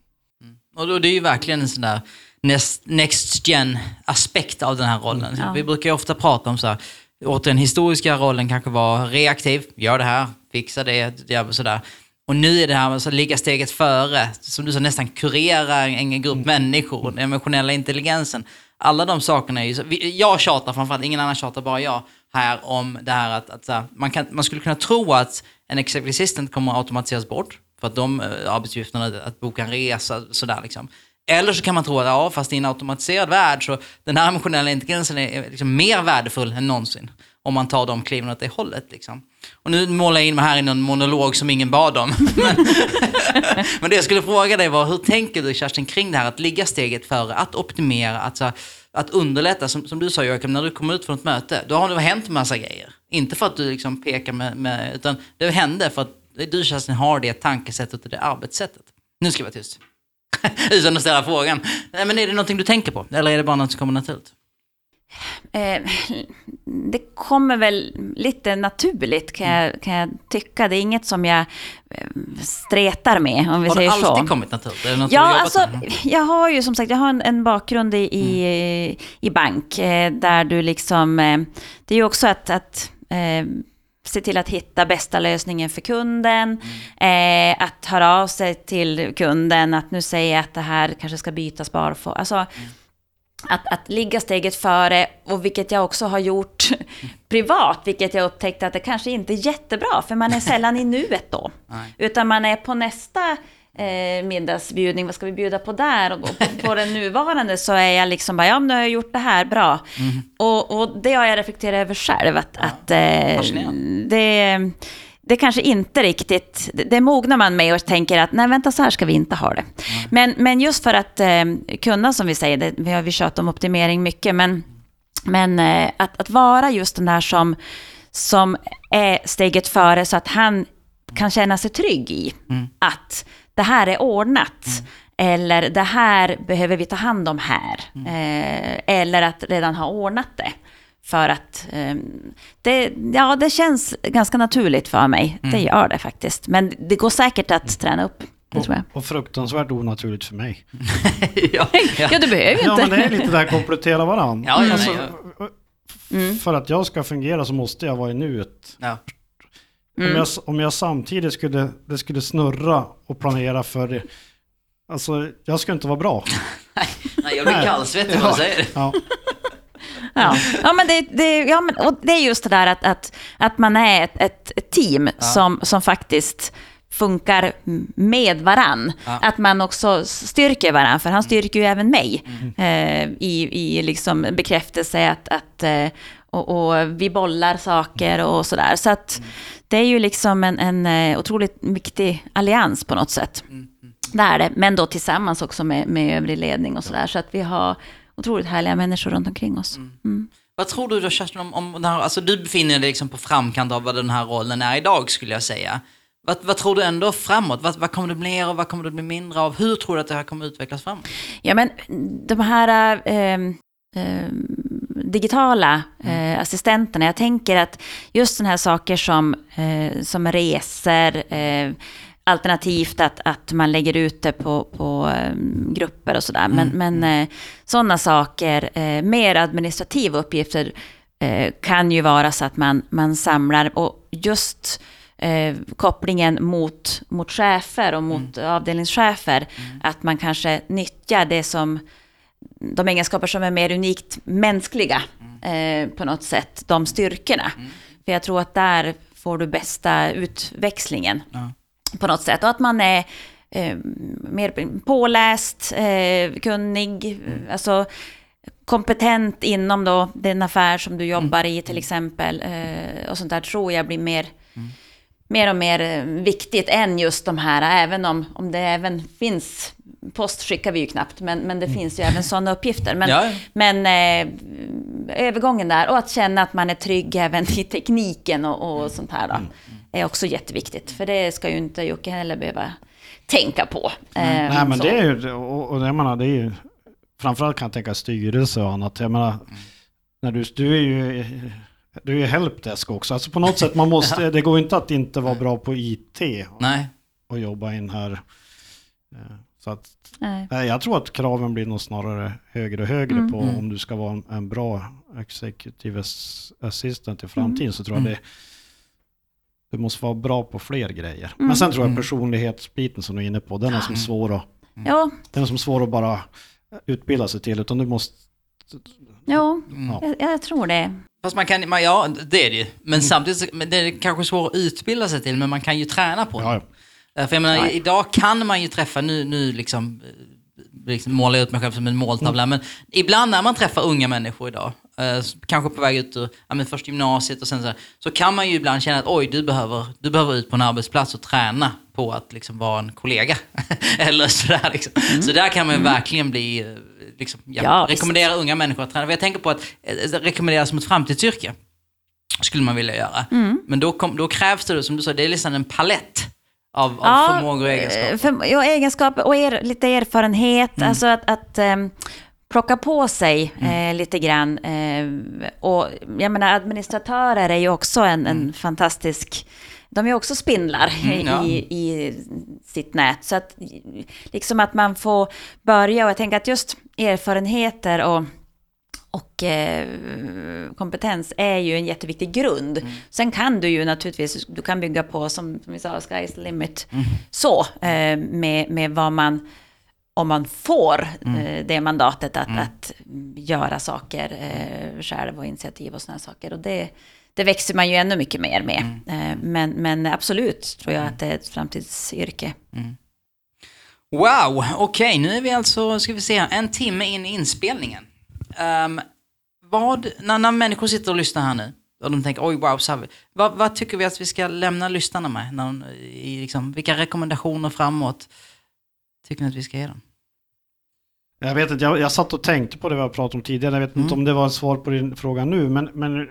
Och då, det är ju verkligen en sån där next, next gen aspekt av den här rollen. Ja. Vi brukar ju ofta prata om så här, åt den historiska rollen kanske var reaktiv, gör det här, fixa det, gör sådär. Och nu är det här med att ligga steget före, som du sa, nästan kurera en grupp människor, den emotionella intelligensen. Alla de sakerna är ju, så, jag tjatar framförallt, ingen annan tjatar, bara jag, här om det här att, att här, man, kan, man skulle kunna tro att en executive assistant kommer att automatiseras bort, för att de eh, arbetsuppgifterna, att boka en resa, sådär liksom. Eller så kan man tro att ja, fast i en automatiserad värld så den här emotionella intelligensen är liksom mer värdefull än någonsin. Om man tar de kliven åt det hållet. Liksom. Och nu målar jag in mig här i någon monolog som ingen bad om. Men, men det jag skulle fråga dig var, hur tänker du Kerstin kring det här att ligga steget före, att optimera, att, så att underlätta. Som, som du sa Joakim, när du kommer ut från ett möte, då har det hänt massa grejer. Inte för att du liksom pekar med, med utan det hände för att du Kerstin har det tankesättet och det arbetssättet. Nu ska jag vara tyst. Utan att ställa frågan. Nej, men är det någonting du tänker på? Eller är det bara något som kommer naturligt? Eh, det kommer väl lite naturligt kan jag, kan jag tycka. Det är inget som jag eh, stretar med, om vi Har det säger så. alltid kommit naturligt? Det Ja, har alltså, med? jag har ju som sagt jag har en, en bakgrund i, i, i bank, eh, där du liksom, eh, det är ju också att, att se till att hitta bästa lösningen för kunden, eh, att höra av sig till kunden, att nu säger jag att det här kanske ska bytas för, alltså, att, att ligga steget före, och vilket jag också har gjort privat, vilket jag upptäckte att det kanske inte är jättebra, för man är sällan i nuet då. Nej. Utan man är på nästa eh, middagsbjudning, vad ska vi bjuda på där? Och, och på, på den nuvarande så är jag liksom bara, ja men nu har jag gjort det här, bra. Och, och det har jag reflekterat över själv, att, att eh, det, det kanske inte riktigt, det, det mognar man med och tänker att nej vänta så här ska vi inte ha det. Men, men just för att eh, kunna, som vi säger, det, vi har vi tjatat om optimering mycket, men, men eh, att, att vara just den där som, som är steget före så att han kan känna sig trygg i att det här är ordnat. Eller det här behöver vi ta hand om här. Eh, eller att redan ha ordnat det. För att eh, det, ja, det känns ganska naturligt för mig. Det gör det faktiskt. Men det går säkert att träna upp. Det jag. och fruktansvärt onaturligt för mig. ja, ja. Ja, du behöver ju Ja inte. men det är lite där komplettera varandra. Ja, ja, alltså, ja. För att jag ska fungera så måste jag vara i nuet. Ja. Om, jag, om jag samtidigt skulle, det skulle snurra och planera för det. Alltså jag ska inte vara bra. Nej, jag blir kallsvettig när man säger det. Ja. Ja, ja, men, det, det, ja men och det är just det där att, att, att man är ett, ett, ett team som, som faktiskt funkar med varann. Ja. Att man också styrker varann, för han styrker ju även mig eh, i, i liksom bekräftelse att, att eh, och, och vi bollar saker och sådär. Så att det är ju liksom en, en eh, otroligt viktig allians på något sätt. Det är det, men då tillsammans också med, med övrig ledning och sådär. Så att vi har otroligt härliga människor runt omkring oss. Mm. Vad tror du då Kerstin om, om här, alltså du befinner dig liksom på framkant av vad den här rollen är idag skulle jag säga. Vad, vad tror du ändå framåt? Vad, vad kommer det bli mer och vad kommer det bli mindre av? Hur tror du att det här kommer utvecklas framåt? Ja, men de här eh, eh, digitala eh, assistenterna, jag tänker att just sådana här saker som, eh, som resor, eh, alternativt att, att man lägger ut det på, på eh, grupper och sådär. Men, men eh, sådana saker, eh, mer administrativa uppgifter, kan ju vara så att man, man samlar och just kopplingen mot, mot chefer och mot avdelningschefer, att man kanske nyttjar det som de egenskaper som är mer unikt mänskliga eh, på något sätt, de styrkorna. För jag tror att där får du bästa utväxlingen Ja. på något sätt. Och att man är eh, mer påläst, eh, kunnig, alltså kompetent inom då den affär som du jobbar i till exempel. Eh, och sånt där tror jag blir mer, mer och mer eh, viktigt än just de här, även om, om det även finns, post skickar vi ju knappt, men, men det finns ju även sådana uppgifter. Men, Ja, men eh, övergången där och att känna att man är trygg även i tekniken och, och sånt här då, är också jätteviktigt. För det ska ju inte Jocke heller behöva tänka på. Eh, Nej men så. det är ju, och, och jag menar det är ju, framförallt kan jag tänka styrelse och annat. Jag menar, när du, du är ju, du är ju helpdesk också. Alltså på något sätt man måste, det går inte att inte vara bra på IT Nej. och jobba in här. Eh, Så att, Nej. nej, jag tror att kraven blir nog snarare högre och högre Mm. på Mm. om du ska vara en, en bra executive ass- assistant i framtiden så tror jag Mm. det du måste vara bra på fler grejer. Mm. Men sen tror jag Mm. personlighetsbiten som du är inne på, den är som Mm. svår att Ja, den är som svår att bara utbilda sig till, utan du måste... ja Mm. Ja. jag, jag tror det. Fast man kan, man, ja det är det ju. Mm. Men samtidigt, men det är kanske svårt att utbilda sig till, men man kan ju träna på det. Ja, ja. Eh, För jag menar, idag kan man ju träffa, nu, nu liksom, eh, liksom målar jag ut mig själv som en måltavla, Mm. men ibland när man träffar unga människor idag, eh, kanske på väg ut ur ja, först gymnasiet och sen så, här, så kan man ju ibland känna att oj, du behöver, du behöver ut på en arbetsplats och träna på att liksom vara en kollega. Eller sådär liksom. Så där kan man ju verkligen bli, eh, liksom, ja, Mm. Ja, visst. rekommendera unga människor att träna. För jag tänker på att eh, rekommendera som ett framtidsyrke skulle man vilja göra. Mm. Men då, kom, då krävs det, som du sa, det är liksom en palett av, av Ja, förmågor och egenskaper. eh, För, ja, egenskaper och er, lite erfarenhet. Mm. Alltså att, att ehm, plocka på sig Mm. eh, lite grann. Eh, och jag menar, administratörer är ju också en, en fantastisk... De är också spindlar Mm, ja. i, i sitt nät. Så att liksom att man får börja, och jag tänker att just erfarenheter och och eh, kompetens är ju en jätteviktig grund. Sen kan du ju naturligtvis, du kan bygga på, som, som vi sa, sky's the limit. Så, eh, med, med vad man, om man får eh, det mandatet att, att göra saker eh, själv och initiativ och sådana saker. Och det, det växer man ju ännu mycket mer med. Eh, men, men absolut tror jag att det är ett framtidsyrke. Wow, okej, nu är vi alltså, ska vi se, en timme in i inspelningen. Ehm, vad, när, när människor sitter och lyssnar här nu, och de tänker oj wow, här, vad, vad tycker vi att vi ska lämna lyssnarna med? När, de- i, liksom, vilka rekommendationer framåt tycker ni att vi ska ge dem? Jag vet inte, jag, jag satt och tänkte på det vi har pratat om tidigare. Jag vet inte Mm. om det var ett svar på din fråga nu, men, men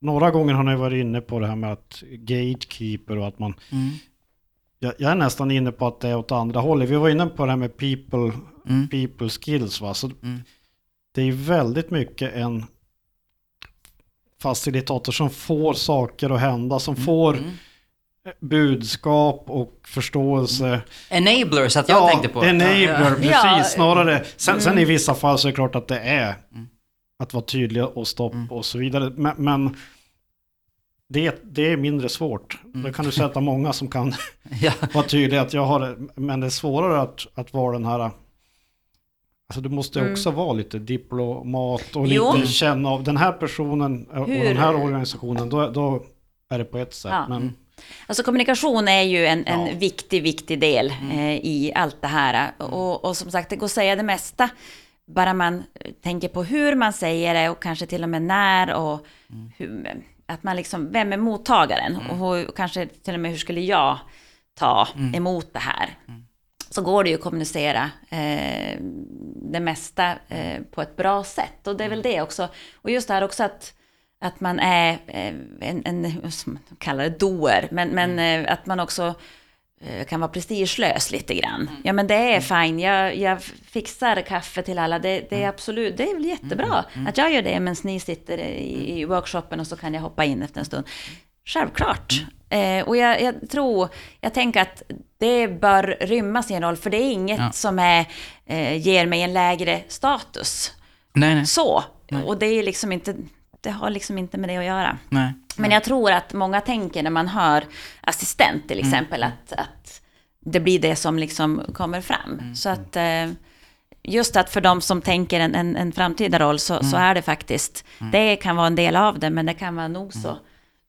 några gånger har ni varit inne på det här med att gatekeeper och att man... Mm. Jag, jag är nästan inne på att det är åt andra hållet. Vi var inne på det här med people, Mm. people skills. Va? Så Mm. Det är väldigt mycket en facilitator som får saker att hända, som får Mm. budskap och förståelse. Enablers, att jag tänkte på. enabler, Ja, ja. precis. Ja. Snarare. Sen, sen Mm. i vissa fall så är det klart att det är Mm. att vara tydlig och stopp Mm. och så vidare. Men, men det, det är mindre svårt. Mm. Då kan du sätta många som kan Ja. vara tydliga att jag har det. Men det är svårare att, att vara den här Alltså du måste Mm. också vara lite diplomat och Jo. lite känna av den här personen och Hur- den här organisationen. Då, då är det på ett sätt. Ja. Men Alltså kommunikation är ju en, en Ja. viktig, viktig del eh, i allt det här. Och, och som sagt, det går att säga det mesta. Bara man eh, tänker på hur man säger det och kanske till och med när och hur, att man liksom, vem är mottagaren? Och hur, kanske till och med hur skulle jag ta emot det här? Så går det ju att kommunicera eh, det mesta eh, på ett bra sätt. Och det är väl det också. Och just det här också att att man är eh, en, en som man kallar det, doer, men, men eh, att man också eh, kan vara prestigelös lite grann. Ja men det är fine, jag, jag fixar kaffe till alla, det, det är absolut, det är väl jättebra att jag gör det medan ni sitter i, i workshopen och så kan jag hoppa in efter en stund. Självklart. Eh, och jag, jag tror, jag tänker att det bör rymmas i en roll, för det är inget Ja. som är, eh, ger mig en lägre status. Nej, nej. Så. Och det är liksom inte, det har liksom inte med det att göra. nej. Men jag tror att många tänker när man hör assistent till exempel att, att det blir det som liksom kommer fram. Så att eh, just att för de som tänker en, en, en framtida roll så, så är det faktiskt, det kan vara en del av det men det kan vara nog så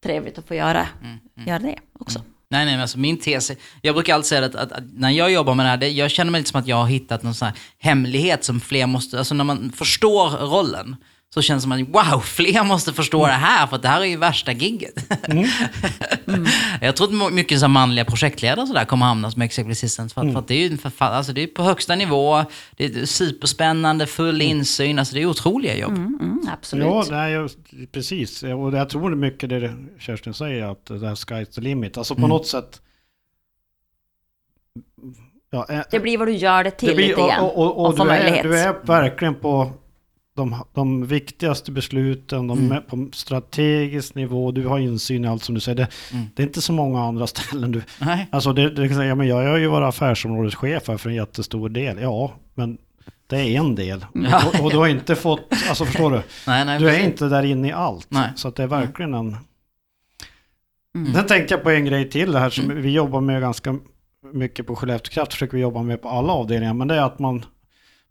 trevligt att få göra, Mm, göra det också. Nej, nej, men alltså min tes jag brukar alltid säga att, att, att när jag jobbar med det här, det, jag känner mig lite som att jag har hittat någon sån här hemlighet som fler måste, alltså när man förstår rollen, så känns det som att wow, fler måste förstå det här, för att det här är ju värsta gigget. jag tror att mycket så här manliga projektledare och sådär kommer hamna som executive assistant, för att, för att det är ju en förfa- alltså det är på högsta nivå, det är superspännande, full insyn, alltså det är otroliga jobb. Mm, mm, absolut. Ja, nej, jag- precis. Och jag tror mycket det Kerstin säger, att det där sky's the limit. Alltså på Mm. något sätt... Ja, eh, Det blir vad du gör det till det blir- lite grann. Och, och, och, och du, är, du är verkligen på de, de viktigaste besluten, de Mm. på strategisk nivå, du har insyn i allt som du säger. Det, Mm. det är inte så många andra ställen du... Nej. Alltså det, det kan säga, men jag har ju varit affärsområdeschef här för en jättestor del. Ja, men det är en del. Ja. Och, och du har inte fått, alltså förstår du? Nej, nej, Du är inte där inne i allt. Nej. Så det är verkligen en... Mm. Sen tänkte jag på en grej till det här som Mm. vi jobbar med ganska mycket på Skellefteå Kraft, försöker vi jobba med på alla avdelningar, men det är att man,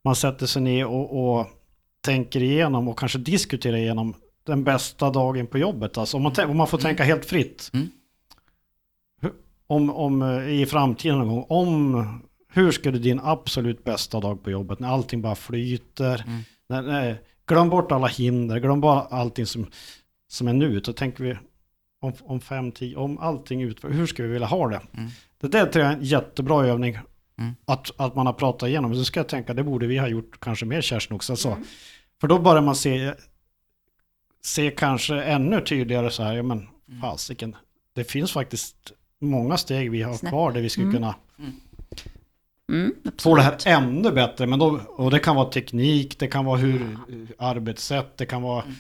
man sätter sig ner och, och tänker igenom och kanske diskuterar igenom den bästa dagen på jobbet. Alltså om man, om man får tänka helt fritt. Mm. Om, om eh, i framtiden någon gång, om hur skulle din absolut bästa dag på jobbet när allting bara flyter, Mm. när, när, glöm bort alla hinder, glöm bort allting som, som är nu, så tänker vi om, om fem, tio, om allting utför, hur skulle vi vilja ha det? Mm. Det där tror jag är en jättebra övning. Mm. Att, att man har pratat igenom. Så ska jag tänka, det borde vi ha gjort kanske mer Kerstin också. Så. Mm. För då börjar man se, se kanske ännu tydligare så här, ja men Mm. fasiken, det finns faktiskt många steg vi har Snäpp. kvar där vi skulle Mm. kunna Mm, få det här ännu bättre. Men då, och det kan vara teknik, det kan vara hur arbetssätt, det kan vara... Mm.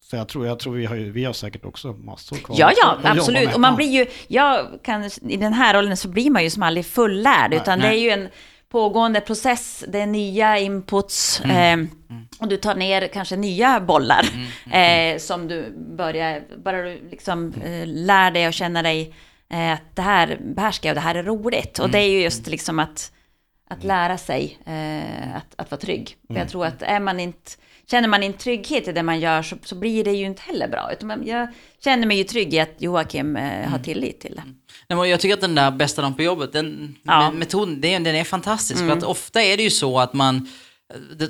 Så jag tror, jag tror vi, har, ju- vi har säkert också massor kvar. Ja, ja, absolut. Och man blir ju, jag kan, i den här rollen så blir man ju som aldrig fullärd, Nej, utan det nej. är ju en pågående process, det är nya inputs, Mm. eh, och du tar ner kanske nya bollar, Mm, eh, som du börjar, bara du liksom eh, lär dig och känna dig, eh, att det här behärskar jag och det här är roligt. Mm. Och det är ju just liksom att, att lära sig eh, att, att vara trygg. För Mm. jag tror att är man inte, känner man inte trygghet i det man gör så, så blir det ju inte heller bra. Utan jag känner mig ju trygg i att Joakim eh, Mm. har tillit till det. Nej, men jag tycker att den där bästa dagen på jobbet, den Ja. me- metoden, den, den är fantastisk. För att ofta är det ju så att man,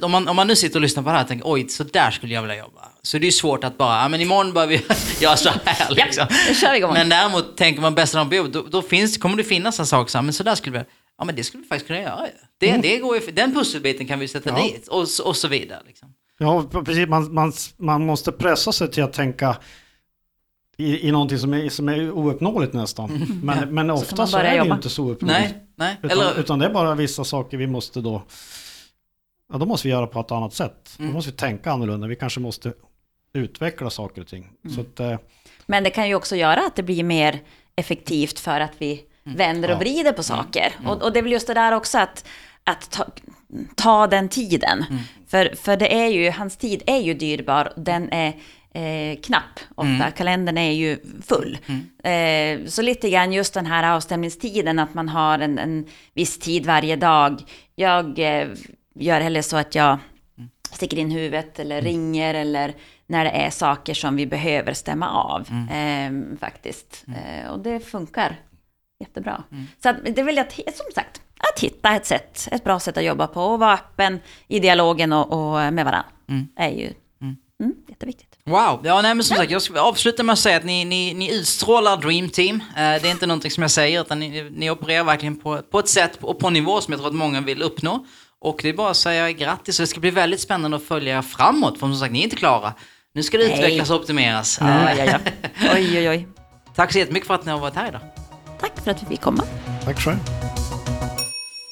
om man, om man nu sitter och lyssnar på det här och tänker oj, så där skulle jag vilja jobba. Så det är ju svårt att bara, ja men imorgon börjar vi göra så här liksom. Nu kör igång. Men däremot tänker man bästa dagen på jobbet, då, då finns, kommer det finnas en sak så här, men så där skulle vi, ja men det skulle vi faktiskt kunna göra det, det går ju, Den pusselbiten kan vi sätta Ja. dit och, och så vidare. Liksom. Ja, precis. Man, man, man måste pressa sig till att tänka i, i någonting som är, som är ouppnåeligt nästan. Men, Ja. men ofta så, börja är det ju jobba. inte så ouppnåeligt. Nej, nej. Utan, Eller, utan det är bara vissa saker vi måste då... Ja, då måste vi göra på ett annat sätt. Mm. Då måste vi tänka annorlunda. Vi kanske måste utveckla saker och ting. Mm. Så att, eh, Men det kan ju också göra att det blir mer effektivt för att vi vänder och Ja. vrider på saker. Och, och det är väl just det där också att, att ta, ta den tiden. För, för det är ju, hans tid är ju dyrbar, den är eh, knapp ofta, kalendern är ju full. Eh, så lite grann just den här avstämningstiden, att man har en, en viss tid varje dag. Jag eh, gör heller så att jag sticker in huvudet eller ringer eller när det är saker som vi behöver stämma av. Eh, faktiskt. Eh, och det funkar jättebra. Så att, det vill jag, som sagt, att hitta ett sätt, ett bra sätt att jobba på och vara öppen i dialogen och, och med varandra. är ju mm, jätteviktigt. Wow, ja nej men som sagt jag ska avsluta med att säga att ni, ni, ni utstrålar Dream Team. Eh, det är inte någonting som jag säger utan ni, ni opererar verkligen på, på ett sätt och på en nivå som jag tror att många vill uppnå. Och det är bara att säga grattis och det ska bli väldigt spännande att följa er framåt för som sagt ni är inte klara. Nu ska det Nej. utvecklas och optimeras. Ja, ja, ja. Oj, oj, oj. Tack så jättemycket för att ni har varit här idag. Tack för att vi fick komma. tack själv.